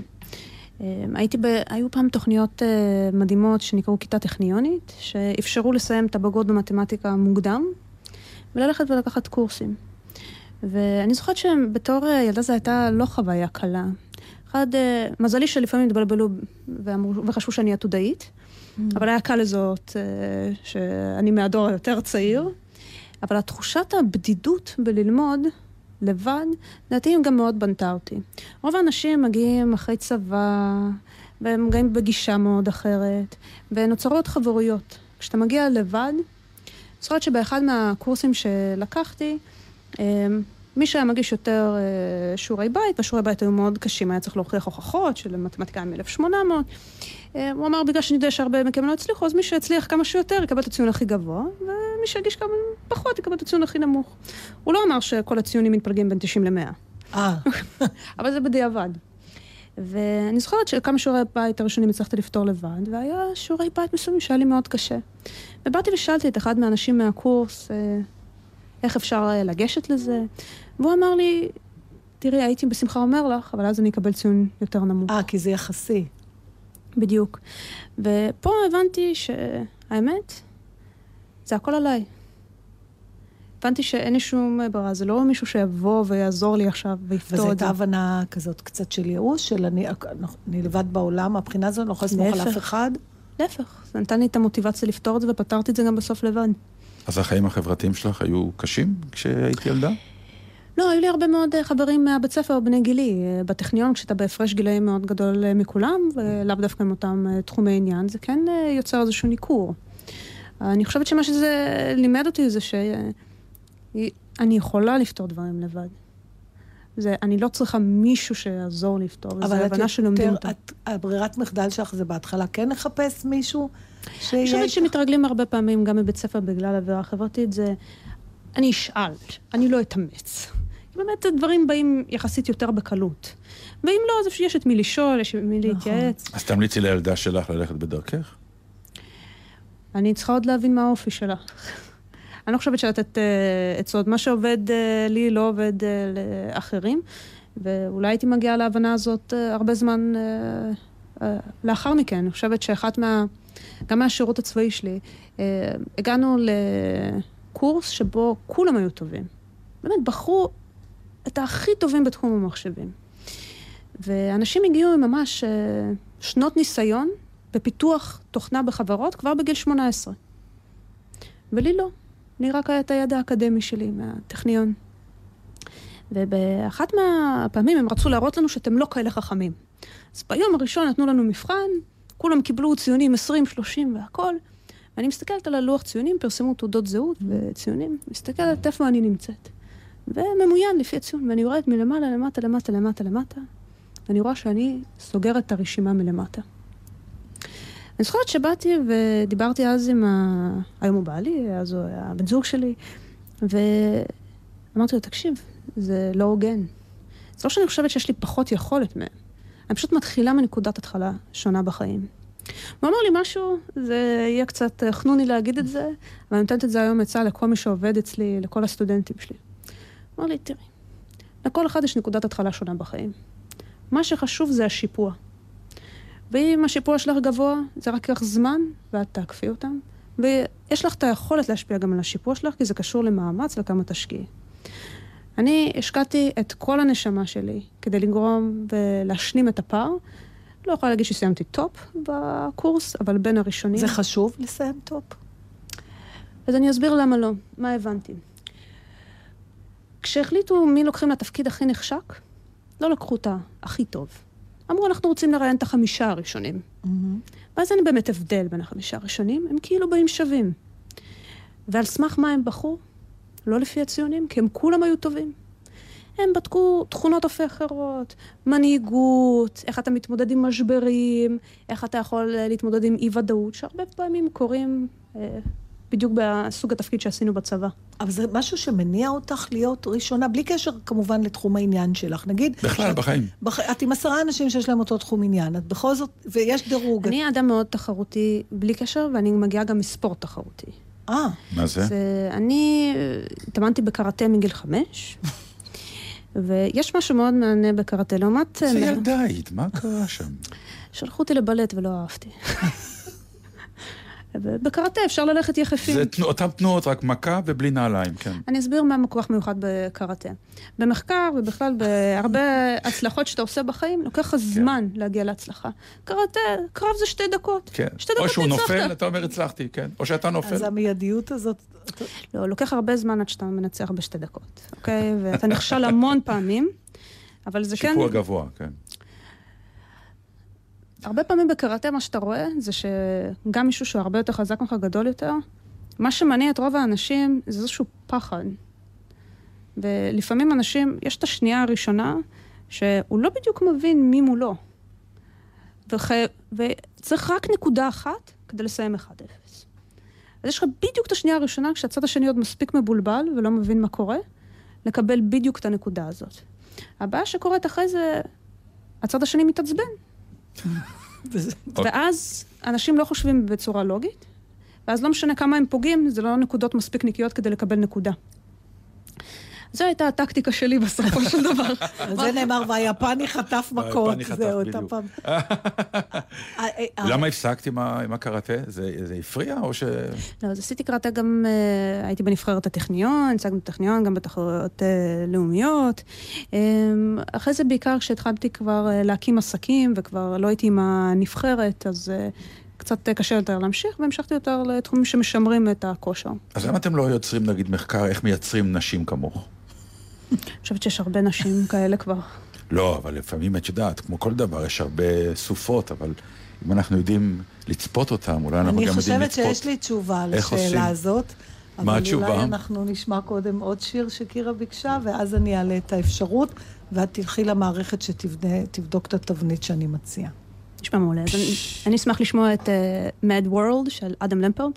אה, הייתי ב... היו פעם תוכניות אה, מדהימות שנקראו כיתה טכניונית, שאפשרו לסיים את הבגרות במתמטיקה מוקדם, וללכת ולקחת קורסים. ואני זוכרת שבתור ילדה זו הייתה לא חוויה קלה. אחד, מזלי שלפעמים התבלבלו וחשבו שאני עתודאית. Mm. אבל היה קל לזהות אה, שאני מהדור היותר צעיר. אבל התחושת הבדידות בללמוד לבד, לדעתי גם מאוד בנתה אותי. רוב האנשים מגיעים אחרי צבא, והם מגיעים בגישה מאוד אחרת, ונוצרות חברויות. כשאתה מגיע לבד, זוכרת שבאחד מהקורסים שלקחתי, אה, מי שהיה מגיש יותר אה, שיעורי בית, והשיעורי בית היו מאוד קשים, היה צריך להוכיח הוכחות של מתמטיקה מ-1800. אה, הוא אמר, בגלל שאני יודע שהרבה מכם לא הצליחו, אז מי שהצליח כמה שיותר יקבל את הציון הכי גבוה, ומי שיגיש כמה פחות יקבל את הציון הכי נמוך. הוא לא אמר שכל הציונים מתפלגים בין 90 ל-100. אה. אבל זה בדיעבד. ואני זוכרת שכמה שיעורי בית הראשונים הצלחתי לפתור לבד, והיה שיעורי בית מסוימים שהיה לי מאוד קשה. ובאתי ושאלתי את אחד מהאנשים מהקורס, אה, איך אפשר לגשת לזה, והוא אמר לי, תראי, הייתי בשמחה אומר לך, אבל אז אני אקבל ציון יותר נמוך. אה, כי זה יחסי. בדיוק. ופה הבנתי שהאמת, זה הכל עליי. הבנתי שאין לי שום ברירה, זה לא מישהו שיבוא ויעזור לי עכשיו ויפתור את זה. וזו הייתה הבנה כזאת קצת של ייאוש, של אני, אני לבד בעולם, מהבחינה הזאת, אני לא יכולה לסמוך על אף אחד? להפך, זה נתן לי את המוטיבציה לפתור את זה ופתרתי את זה גם בסוף לבד. אז החיים החברתיים שלך היו קשים כשהייתי ילדה? לא, היו לי הרבה מאוד אה, חברים מהבית ספר בני גילי. אה, בטכניון, כשאתה בהפרש גילאים מאוד גדול אה, מכולם, ולאו דווקא עם אותם תחומי עניין, זה כן יוצר איזשהו ניכור. אני חושבת שמה שזה לימד אותי זה שאני יכולה לפתור דברים לבד. זה, אני לא צריכה מישהו שיעזור לפתור, וזו הבנה שלומדים אותה. אבל הברירת מחדל שלך זה בהתחלה כן לחפש מישהו שיהיה... אני חושבת שמתרגלים הרבה פעמים, גם בבית ספר, בגלל עבירה חברתית, זה... אני אשאל, אני לא אתאמץ. באמת הדברים באים יחסית יותר בקלות. ואם לא, אז יש את מי לשאול, יש את מי נכון. להתייעץ. אז תמליצי לילדה שלך ללכת בדרכך? אני צריכה עוד להבין מה האופי שלך. אני לא חושבת שלתת uh, עצות. מה שעובד uh, לי לא עובד uh, לאחרים, ואולי הייתי מגיעה להבנה הזאת uh, הרבה זמן uh, uh, לאחר מכן. אני חושבת שאחת מה... גם מהשירות הצבאי שלי, uh, הגענו לקורס שבו כולם היו טובים. באמת, בחרו את הכי טובים בתחום המחשבים. ואנשים הגיעו עם ממש uh, שנות ניסיון בפיתוח תוכנה בחברות כבר בגיל 18. ולי לא. אני רק את הידע האקדמי שלי מהטכניון. ובאחת מהפעמים הם רצו להראות לנו שאתם לא כאלה חכמים. אז ביום הראשון נתנו לנו מבחן, כולם קיבלו ציונים 20, 30 והכל. ואני מסתכלת על הלוח ציונים, פרסמו תעודות זהות וציונים, מסתכלת איפה אני נמצאת. וממוין לפי הציון, ואני יורדת מלמעלה, למטה, למטה, למטה, למטה, ואני רואה שאני סוגרת את הרשימה מלמטה. אני זוכרת שבאתי ודיברתי אז עם ה... היום הוא בעלי, אז הוא היה בן זוג שלי, ואמרתי לו, תקשיב, זה לא הוגן. זה לא שאני חושבת שיש לי פחות יכולת מהם. אני פשוט מתחילה מנקודת התחלה שונה בחיים. הוא אמר לי משהו, זה יהיה קצת חנוני להגיד את זה, אבל אני נותנת את זה היום עצה לכל מי שעובד אצלי, לכל הסטודנטים שלי. אמר לי, תראי, לכל אחד יש נקודת התחלה שונה בחיים. מה שחשוב זה השיפוע. ואם השיפוע שלך גבוה, זה רק ייקח זמן, ואת תעקפי אותם. ויש לך את היכולת להשפיע גם על השיפוע שלך, כי זה קשור למאמץ וכמה תשקיעי. אני השקעתי את כל הנשמה שלי כדי לגרום ולהשלים את הפער. לא יכולה להגיד שסיימתי top בקורס, אבל בין הראשונים. זה חשוב לסיים top? אז אני אסביר למה לא, מה הבנתי. כשהחליטו מי לוקחים לתפקיד הכי נחשק, לא לקחו את הכי טוב. אמרו, אנחנו רוצים לראיין את החמישה הראשונים. Mm-hmm. ואז אין באמת הבדל בין החמישה הראשונים, הם כאילו באים שווים. ועל סמך מה הם בחרו? לא לפי הציונים, כי הם כולם היו טובים. הם בדקו תכונות אופי אחרות, מנהיגות, איך אתה מתמודד עם משברים, איך אתה יכול להתמודד עם אי-ודאות, שהרבה פעמים קורים אה, בדיוק בסוג התפקיד שעשינו בצבא. אבל זה משהו שמניע אותך להיות ראשונה, בלי קשר כמובן לתחום העניין שלך. נגיד... בכלל, בחיים. בח... את עם עשרה אנשים שיש להם אותו תחום עניין, את בכל זאת, ויש דירוג. אני אדם מאוד תחרותי בלי קשר, ואני מגיעה גם מספורט תחרותי. אה. מה זה? זה אני התאמנתי בקראטה מגיל חמש. ויש משהו מאוד מענה בקראטה, לעומת... זה ילדה היית, מה קרה שם? שלחו אותי לבלט ולא אהבתי. בקראטה אפשר ללכת יחפים. זה תנוע, אותן תנועות, רק מכה ובלי נעליים, כן. אני אסביר מה מכוח מיוחד בקראטה. במחקר ובכלל בהרבה הצלחות שאתה עושה בחיים, לוקח לך זמן כן. להגיע להצלחה. קראטה, קרב זה שתי דקות. כן. שתי דקות או שהוא נופל, אתה אומר הצלחתי, כן. או שאתה נופל. אז המיידיות הזאת... לא, לוקח הרבה זמן עד שאתה מנצח בשתי דקות, אוקיי? ואתה נכשל המון פעמים, אבל זה כן... שיפוע גבוה, כן. הרבה פעמים בקראטה מה שאתה רואה זה שגם מישהו שהוא הרבה יותר חזק ממך, גדול יותר, מה שמניע את רוב האנשים זה איזשהו פחד. ולפעמים אנשים, יש את השנייה הראשונה, שהוא לא בדיוק מבין מי מולו. וח... וצריך רק נקודה אחת כדי לסיים 1-0. אז יש לך בדיוק את השנייה הראשונה, כשהצד השני עוד מספיק מבולבל ולא מבין מה קורה, לקבל בדיוק את הנקודה הזאת. הבעיה שקורית אחרי זה, הצד השני מתעצבן. ואז אנשים לא חושבים בצורה לוגית, ואז לא משנה כמה הם פוגעים, זה לא נקודות מספיק נקיות כדי לקבל נקודה. זו הייתה הטקטיקה שלי בסופו של דבר. על זה נאמר, והיפני חטף מכות. זהו, אותה פעם. אה, אה, למה הפסקת עם הקראטה? זה הפריע או ש... לא, אז עשיתי קראטה גם, אה, הייתי בנבחרת הטכניון, הצגנו בטכניון, גם בתחרויות לאומיות. אחרי זה בעיקר כשהתחלתי כבר להקים עסקים, וכבר לא הייתי עם הנבחרת, אז... קצת קשה יותר להמשיך, והמשכתי יותר לתחומים שמשמרים את הכושר. אז למה אתם לא יוצרים, נגיד, מחקר איך מייצרים נשים כמוך? אני חושבת שיש הרבה נשים כאלה כבר. לא, אבל לפעמים את יודעת, כמו כל דבר, יש הרבה סופות, אבל אם אנחנו יודעים לצפות אותם, אולי אנחנו גם יודעים לצפות. אני חושבת שיש לי תשובה לשאלה הזאת. מה התשובה? אבל אולי אנחנו נשמע קודם עוד שיר שקירה ביקשה, ואז אני אעלה את האפשרות, ואת תלכי למערכת שתבדוק את התבנית שאני מציעה. נשמע מעולה. אז אני אשמח לשמוע את uh, Mad World של אדם למפרד.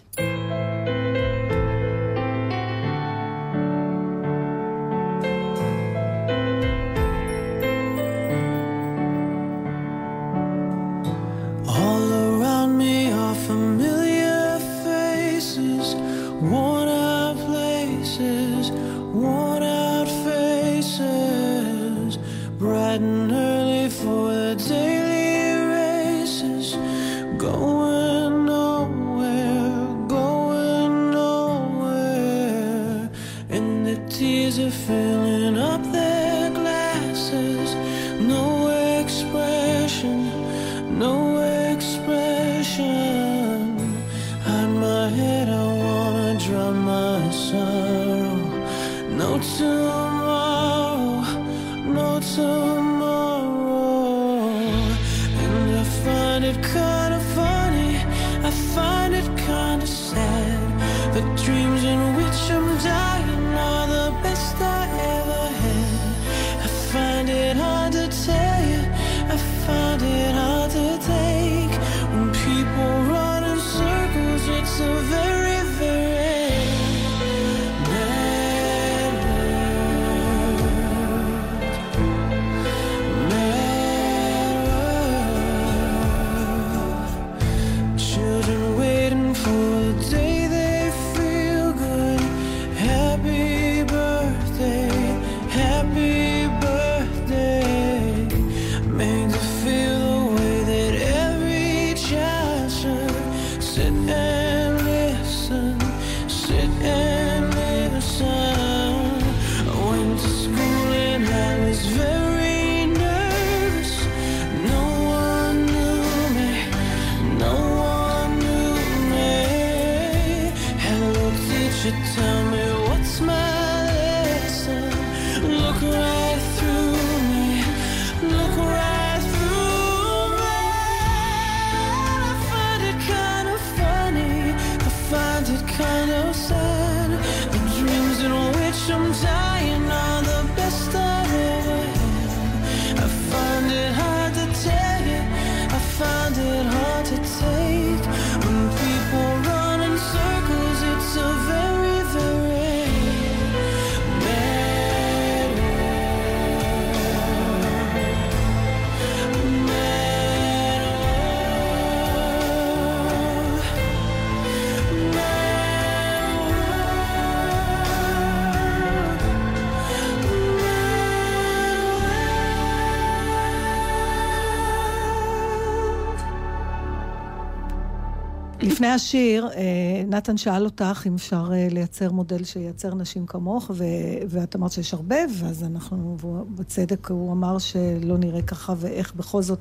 השיר, אה, נתן שאל אותך אם אפשר אה, לייצר מודל שייצר נשים כמוך, ו- ואת אמרת שיש הרבה, ואז אנחנו, בצדק הוא אמר שלא נראה ככה, ואיך בכל זאת,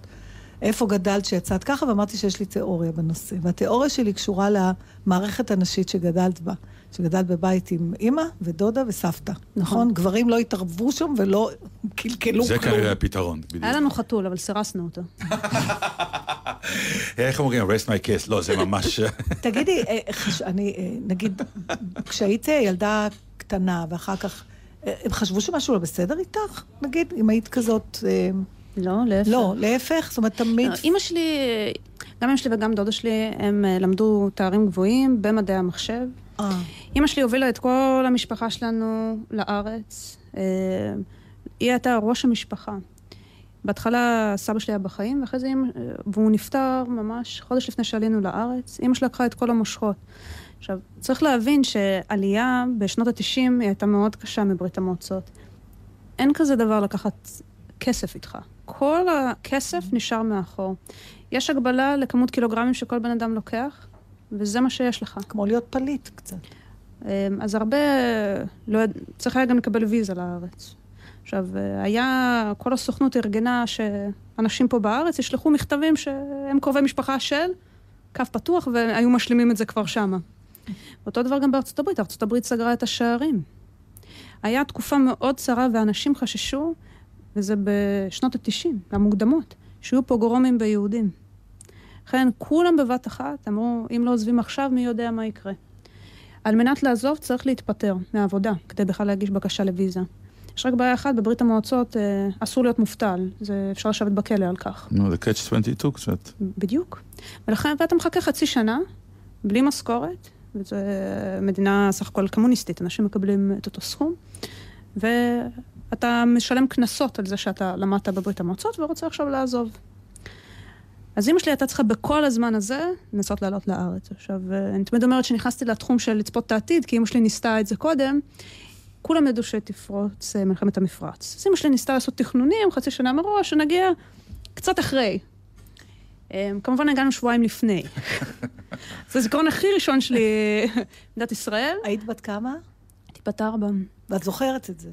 איפה גדלת שיצאת ככה, ואמרתי שיש לי תיאוריה בנושא. והתיאוריה שלי קשורה למערכת הנשית שגדלת בה. שגדלת בבית עם אימא ודודה וסבתא, נכון? גברים לא התערבו שם ולא קלקלו זה כלום. כנראה הפתרון, בדיוק. היה לנו חתול, אבל סירסנו אותו. איך אומרים? rest my case. לא, זה ממש... תגידי, אה, אני, אה, נגיד, כשהיית ילדה קטנה ואחר כך, אה, הם חשבו שמשהו לא בסדר איתך? נגיד, אם היית כזאת... לא, להפך. לא, להפך, זאת אומרת, תמיד... לא, אימא שלי, גם אמא שלי וגם דודה שלי, הם למדו תארים גבוהים במדעי המחשב. אימא שלי הובילה את כל המשפחה שלנו לארץ. היא הייתה ראש המשפחה. בהתחלה סבא שלי היה בחיים, ואחרי זה, והוא נפטר ממש חודש לפני שעלינו לארץ. אימא שלי לקחה את כל המושכות. עכשיו, צריך להבין שעלייה בשנות ה-90 היא הייתה מאוד קשה מברית המועצות. אין כזה דבר לקחת כסף איתך. כל הכסף נשאר מאחור. יש הגבלה לכמות קילוגרמים שכל בן אדם לוקח, וזה מה שיש לך. כמו להיות פליט קצת. אמ, אז הרבה, לא, צריך היה גם לקבל ויזה לארץ. עכשיו, אה, היה, כל הסוכנות ארגנה שאנשים פה בארץ ישלחו מכתבים שהם קרובי משפחה של, קו פתוח, והיו משלימים את זה כבר שמה. אותו דבר גם בארצות הברית, ארצות הברית סגרה את השערים. היה תקופה מאוד צרה ואנשים חששו, וזה בשנות ה-90, המוקדמות, שיהיו פוגרומים ביהודים. לכן כולם בבת אחת אמרו, אם לא עוזבים עכשיו, מי יודע מה יקרה. על מנת לעזוב צריך להתפטר מהעבודה, כדי בכלל להגיש בקשה לוויזה. יש רק בעיה אחת, בברית המועצות אה, אסור להיות מובטל, זה אפשר לשבת בכלא על כך. נו, זה catch 22 קצת. בדיוק. ולכן, ואתה מחכה חצי שנה, בלי משכורת, וזו מדינה סך הכל קומוניסטית, אנשים מקבלים את אותו סכום, ואתה משלם קנסות על זה שאתה למדת בברית המועצות ורוצה עכשיו לעזוב. אז אימא שלי הייתה צריכה בכל הזמן הזה לנסות לעלות לארץ. עכשיו, אה, אני תמיד אומרת שנכנסתי לתחום של לצפות את העתיד, כי אימא שלי ניסתה את זה קודם. כולם ידעו שתפרוץ אה, מלחמת המפרץ. אז אימא שלי ניסתה לעשות תכנונים חצי שנה מראש, שנגיע קצת אחרי. אה, כמובן הגענו שבועיים לפני. זה הזיכרון הכי ראשון שלי במדינת ישראל. היית בת כמה? הייתי בת ארבע. ואת זוכרת את זה.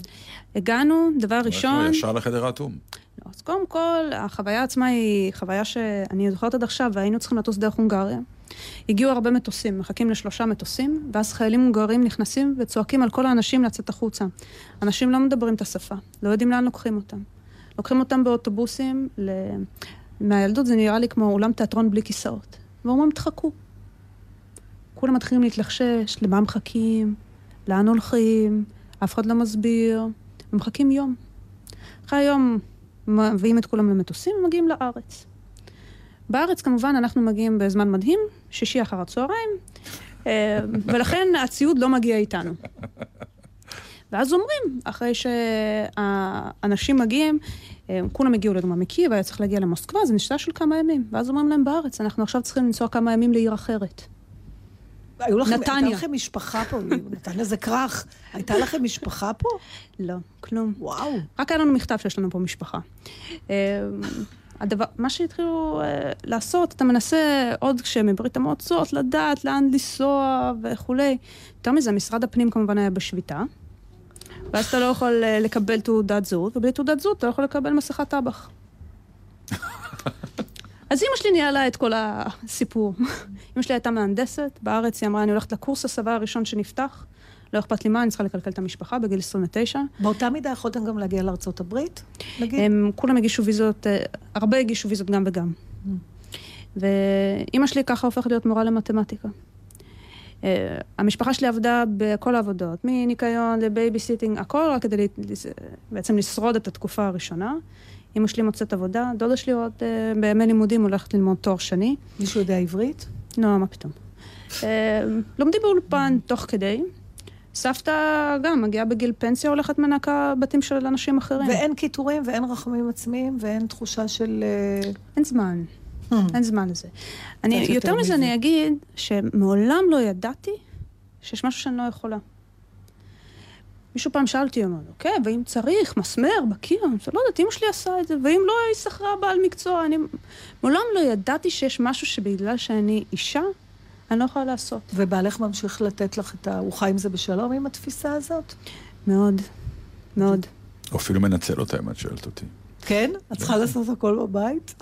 הגענו, דבר ראשון... ישר לחדר האטום. לא, אז קודם כל, החוויה עצמה היא חוויה שאני זוכרת עד עכשיו, והיינו צריכים לטוס דרך הונגריה. הגיעו הרבה מטוסים, מחכים לשלושה מטוסים, ואז חיילים הונגרים נכנסים וצועקים על כל האנשים לצאת החוצה. אנשים לא מדברים את השפה, לא יודעים לאן לוקחים אותם. לוקחים אותם באוטובוסים, ל... מהילדות זה נראה לי כמו אולם תיאטרון בלי כיסאות. ואומרים, תחכו. כולם מתחילים להתלחשש, למה מחכים, לאן הולכים, אף אחד לא מסביר, ומחכים יום. אחרי היום מביאים את כולם למטוסים ומגיעים לארץ. בארץ כמובן אנחנו מגיעים בזמן מדהים, שישי אחר הצהריים, אה, ולכן הציוד לא מגיע איתנו. ואז אומרים, אחרי שהאנשים מגיעים, אה, כולם הגיעו לגמר מקייב, היה צריך להגיע למוסקבה, זה נשתה של כמה ימים. ואז אומרים להם בארץ, אנחנו עכשיו צריכים לנסוע כמה ימים לעיר אחרת. היו לכם, נתניה. הייתה לכם משפחה פה, נתניה זה כרך. הייתה לכם משפחה פה? לא, כלום. וואו. רק היה לנו מכתב שיש לנו פה משפחה. הדבר, מה שהתחילו אה, לעשות, אתה מנסה עוד כשמברית המועצות לדעת לאן לנסוע וכולי. יותר מזה, משרד הפנים כמובן היה בשביתה, ואז אתה לא יכול אה, לקבל תעודת זהות, ובלי תעודת זהות אתה לא יכול לקבל מסכת טבח. אז אימא שלי ניהלה את כל הסיפור. אימא שלי הייתה מהנדסת, בארץ היא אמרה, אני הולכת לקורס הסבה הראשון שנפתח, לא אכפת לי מה, אני צריכה לכלכל את המשפחה בגיל 29. באותה מידה יכולתם גם להגיע לארצות הברית, נגיד? הם כולם הגישו ויזות, אה, הרבה הגישו ויזות גם וגם. ואימא שלי ככה הופכת להיות מורה למתמטיקה. אה, המשפחה שלי עבדה בכל העבודות, מניקיון ל babysitting, הכל רק כדי בעצם לשרוד את התקופה הראשונה. אימא שלי מוצאת עבודה, דודה שלי עוד אה, בימי לימודים הולכת ללמוד תואר שני. מישהו יודע עברית? לא, מה פתאום. אה, לומדים באולפן תוך כדי. סבתא גם מגיעה בגיל פנסיה, הולכת מנקה בתים של אנשים אחרים. ואין קיטורים ואין רחמים עצמיים ואין תחושה של... אה, אין זמן. Hmm. אין זמן לזה. אני, יותר יותר מזה. אני אגיד שמעולם לא ידעתי שיש משהו שאני לא יכולה. מישהו פעם שאל אותי, אמר, אוקיי, ואם צריך, מסמר בקיר, אני לא יודעת, אמא שלי עשה את זה, ואם לא, היא שכרה בעל מקצוע, אני... מעולם לא ידעתי שיש משהו שבגלל שאני אישה, אני לא יכולה לעשות. ובעלך ממשיך לתת לך את ה... הוא חי עם זה בשלום, עם התפיסה הזאת? מאוד, מאוד. או אפילו מנצל אותה, אם את שואלת אותי. כן? את צריכה לעשות הכל בבית?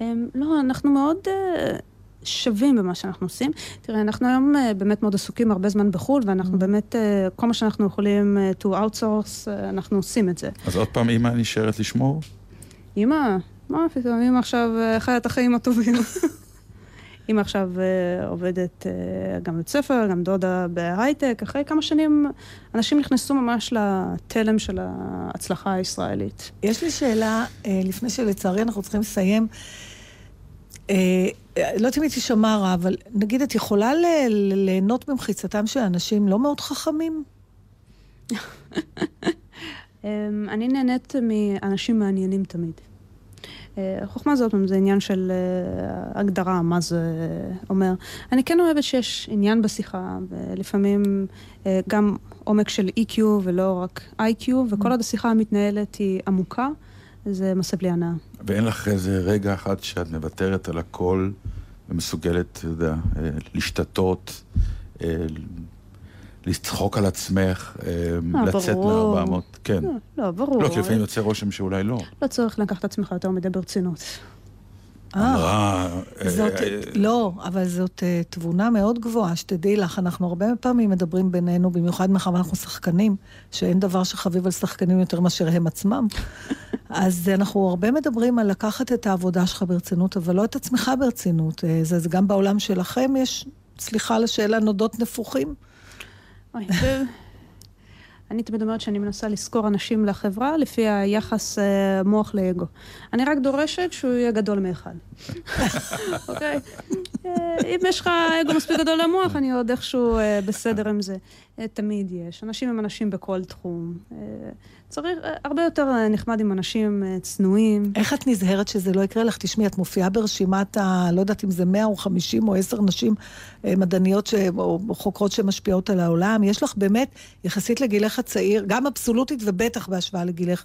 אמ, לא, אנחנו מאוד אה, שווים במה שאנחנו עושים. תראה, אנחנו היום אה, באמת מאוד עסוקים הרבה זמן בחו"ל, ואנחנו Mm. באמת, אה, כל מה שאנחנו יכולים to outsource, אנחנו עושים את זה. אז עוד פעם, אמא נשארת לשמור? אמא, מה פתאום, אמא עכשיו חיה את החיים הטובים. אמא עכשיו אה, עובדת אה, גם בבית ספר, גם דודה בהייטק. אחרי כמה שנים אנשים נכנסו ממש לתלם של ההצלחה הישראלית. יש לי שאלה, אה, לפני שלצערי אנחנו צריכים לסיים. לא היא תישמע רע, אבל נגיד את יכולה ליהנות במחיצתם של אנשים לא מאוד חכמים? אמ, אני נהנית מאנשים מעניינים תמיד. אה, חוכמה פעם, זה עניין של אה, הגדרה, מה זה אומר. אני כן אוהבת שיש עניין בשיחה, ולפעמים אה, גם עומק של EQ ולא רק IQ, וכל עוד השיחה המתנהלת היא עמוקה, זה מסב לי הנאה. ואין לך איזה רגע אחד שאת מוותרת על הכל ומסוגלת, אתה יודע, אה, להשתתות, אה, לצחוק על עצמך, אה, אה, לצאת ברור. מ-400, כן. לא, לא, ברור. לא, כי לפעמים יוצא רושם שאולי לא. לא צריך לקחת את עצמך יותר מדי ברצינות. אה, אמרה, אה, זאת, לא, אבל זאת תבונה מאוד גבוהה, שתדעי לך, אנחנו הרבה פעמים מדברים בינינו, במיוחד מאחר ואנחנו שחקנים, שאין דבר שחביב על שחקנים יותר מאשר הם עצמם. אז אנחנו הרבה מדברים על לקחת את העבודה שלך ברצינות, אבל לא את עצמך ברצינות. זה, זה גם בעולם שלכם יש, סליחה על השאלה, נודות נפוחים? אוי, אני תמיד אומרת שאני מנסה לשכור אנשים לחברה לפי היחס אה, מוח לאגו. אני רק דורשת שהוא יהיה גדול מאחד. אוקיי? אה, אם יש לך אגו מספיק גדול למוח, אני עוד איכשהו אה, בסדר עם זה. אה, תמיד יש. אנשים הם אנשים בכל תחום. אה, צריך אה, הרבה יותר אה, נחמד עם אנשים אה, צנועים. איך את נזהרת שזה לא יקרה לך? תשמעי, את מופיעה ברשימת ה... לא יודעת אם זה 100 או 50 או 10 נשים מדעניות ש... או חוקרות שמשפיעות על העולם. יש לך באמת, יחסית לגילך הצעיר, גם אבסולוטית ובטח בהשוואה לגילך,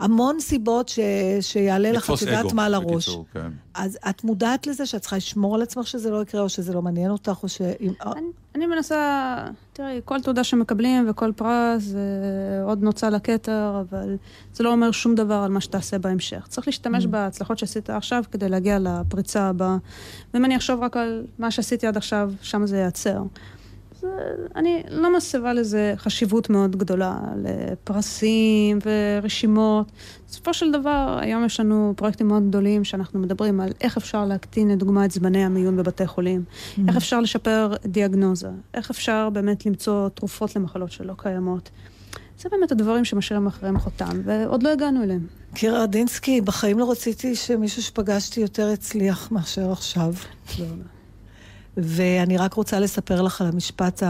המון סיבות ש... שיעלה לך, את יודעת מה על הראש. בקיצור, כן. אז את מודעת לזה שאת צריכה לשמור על עצמך שזה לא יקרה, או שזה לא מעניין אותך, או ש... אם- אני, אני מנסה, תראי, כל תעודה שמקבלים וכל פרס זה עוד נוצה לכתר, אבל זה לא אומר שום דבר על מה שתעשה בהמשך. צריך להשתמש בהצלחות שעשית עכשיו כדי להגיע לפריצה הבאה. ואם אני אחשוב רק על מה שעשיתי עד עכשיו, שם זה ייעצר. אז אה, אני לא מסבה לזה חשיבות מאוד גדולה, לפרסים ורשימות. בסופו של דבר, היום יש לנו פרויקטים מאוד גדולים שאנחנו מדברים על איך אפשר להקטין, לדוגמה, את זמני המיון בבתי חולים, איך אפשר לשפר דיאגנוזה, איך אפשר באמת למצוא תרופות למחלות שלא קיימות. זה באמת הדברים שמשאירים אחריהם חותם, ועוד לא הגענו אליהם. קירה רדינסקי, בחיים לא רציתי שמישהו שפגשתי יותר יצליח מאשר עכשיו. ואני רק רוצה לספר לך על המשפט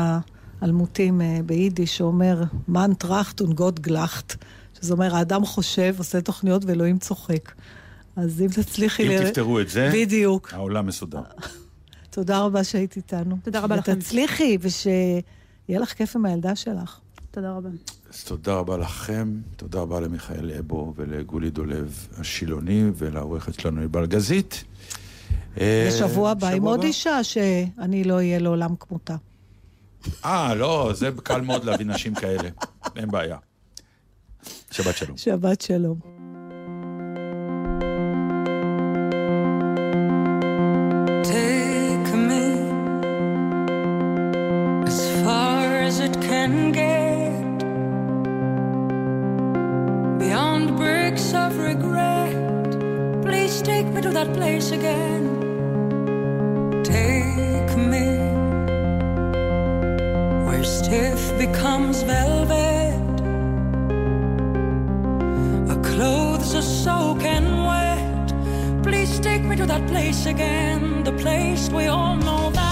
האלמותים אה, ביידיש, שאומר, מן טראכט ונגוד גלחט, שזה אומר, האדם חושב, עושה תוכניות ואלוהים צוחק. אז אם תצליחי... אם ל- תפתרו את זה, בדיוק. העולם מסודר. תודה רבה שהיית איתנו. תודה רבה לכם. ותצליחי, ושיהיה לך כיף עם הילדה שלך. תודה רבה. אז תודה רבה לכם, תודה רבה למיכאל אבו ולגולי דולב השילוני ולעורכת שלנו ענבל גזית. אה, בשבוע הבא עם שבוע עוד אישה שאני לא אהיה לעולם כמותה. אה, לא, זה קל מאוד להביא נשים כאלה, אין בעיה. שבת שלום. שבת שלום. Take me as far as it can get beyond bricks of regret. Please take me to that place again. Take me where stiff becomes velvet. Our clothes are soaking wet. Please take me to that place again, the place we all know that.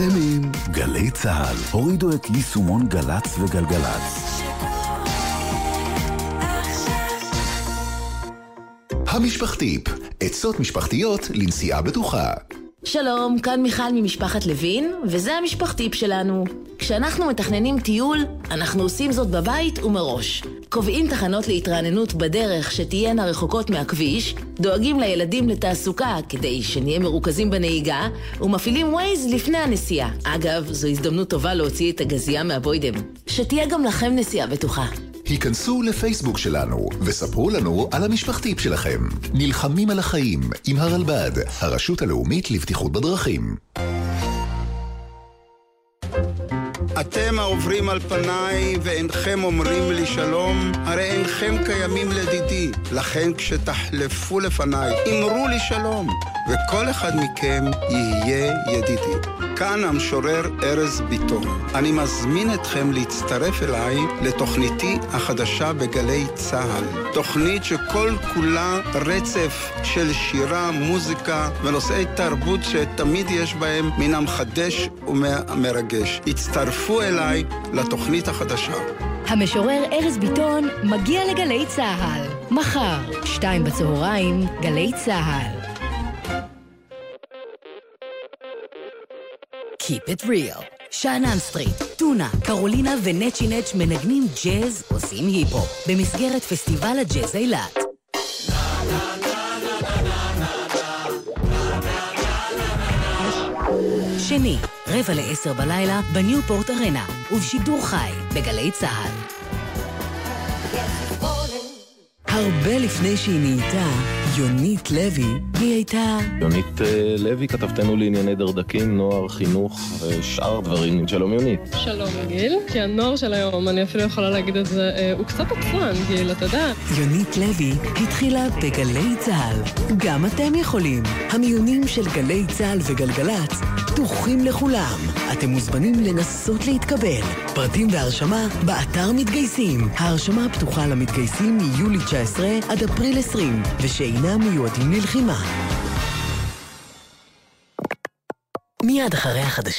אתם עם גלי צה"ל. הורידו את יישומון גל"צ וגלגלצ. המשפחתיפ, עצות משפחתיות לנסיעה בטוחה. שלום, כאן מיכל ממשפחת לוין, וזה המשפחתיפ שלנו. כשאנחנו מתכננים טיול, אנחנו עושים זאת בבית ומראש. קובעים תחנות להתרעננות בדרך שתהיינה רחוקות מהכביש, דואגים לילדים לתעסוקה כדי שנהיה מרוכזים בנהיגה, ומפעילים ווייז לפני הנסיעה. אגב, זו הזדמנות טובה להוציא את הגזייה מהבוידם. שתהיה גם לכם נסיעה בטוחה. היכנסו לפייסבוק שלנו וספרו לנו על המשפחתיפ שלכם. נלחמים על החיים עם הרלב"ד, הרשות הלאומית לבטיחות בדרכים. אתם העוברים על פניי ואינכם אומרים לי שלום, הרי אינכם קיימים לדידי. לכן כשתחלפו לפניי, אמרו לי שלום, וכל אחד מכם יהיה ידידי. כאן המשורר ארז ביטון. אני מזמין אתכם להצטרף אליי לתוכניתי החדשה בגלי צה"ל. תוכנית שכל כולה רצף של שירה, מוזיקה ונושאי תרבות שתמיד יש בהם מן המחדש ומרגש. הצטרפו אליי לתוכנית החדשה. המשורר ארז ביטון מגיע לגלי צה"ל. מחר, שתיים בצהריים, גלי צה"ל. Keep it real. שאנן סטריט, טונה, קרולינה ונצ'י נצ' מנגנים ג'אז, עושים היפ-הופ, במסגרת פסטיבל הג'אז אילת. שני, רבע לעשר בלילה, בניופורט ארנה, ובשידור חי, בגלי צה"ל. הרבה לפני שהיא נהייתה יונית לוי, היא הייתה... יונית אה, לוי, כתבתנו לענייני דרדקים, נוער, חינוך ושאר דברים. שלום יונית. שלום גיל, כי הנוער של היום, אני אפילו יכולה להגיד את זה, אה, הוא קצת עצלן, גיל, אתה יודע. יונית לוי התחילה בגלי צה"ל. גם אתם יכולים. המיונים של גלי צה"ל וגלגלצ פתוחים לכולם. אתם מוזמנים לנסות להתקבל. פרטים והרשמה באתר מתגייסים. ההרשמה פתוחה למתגייסים מיולי 19 עד אפריל 20, ושאינם מיועדים ללחימה. מיד אחרי החדשות.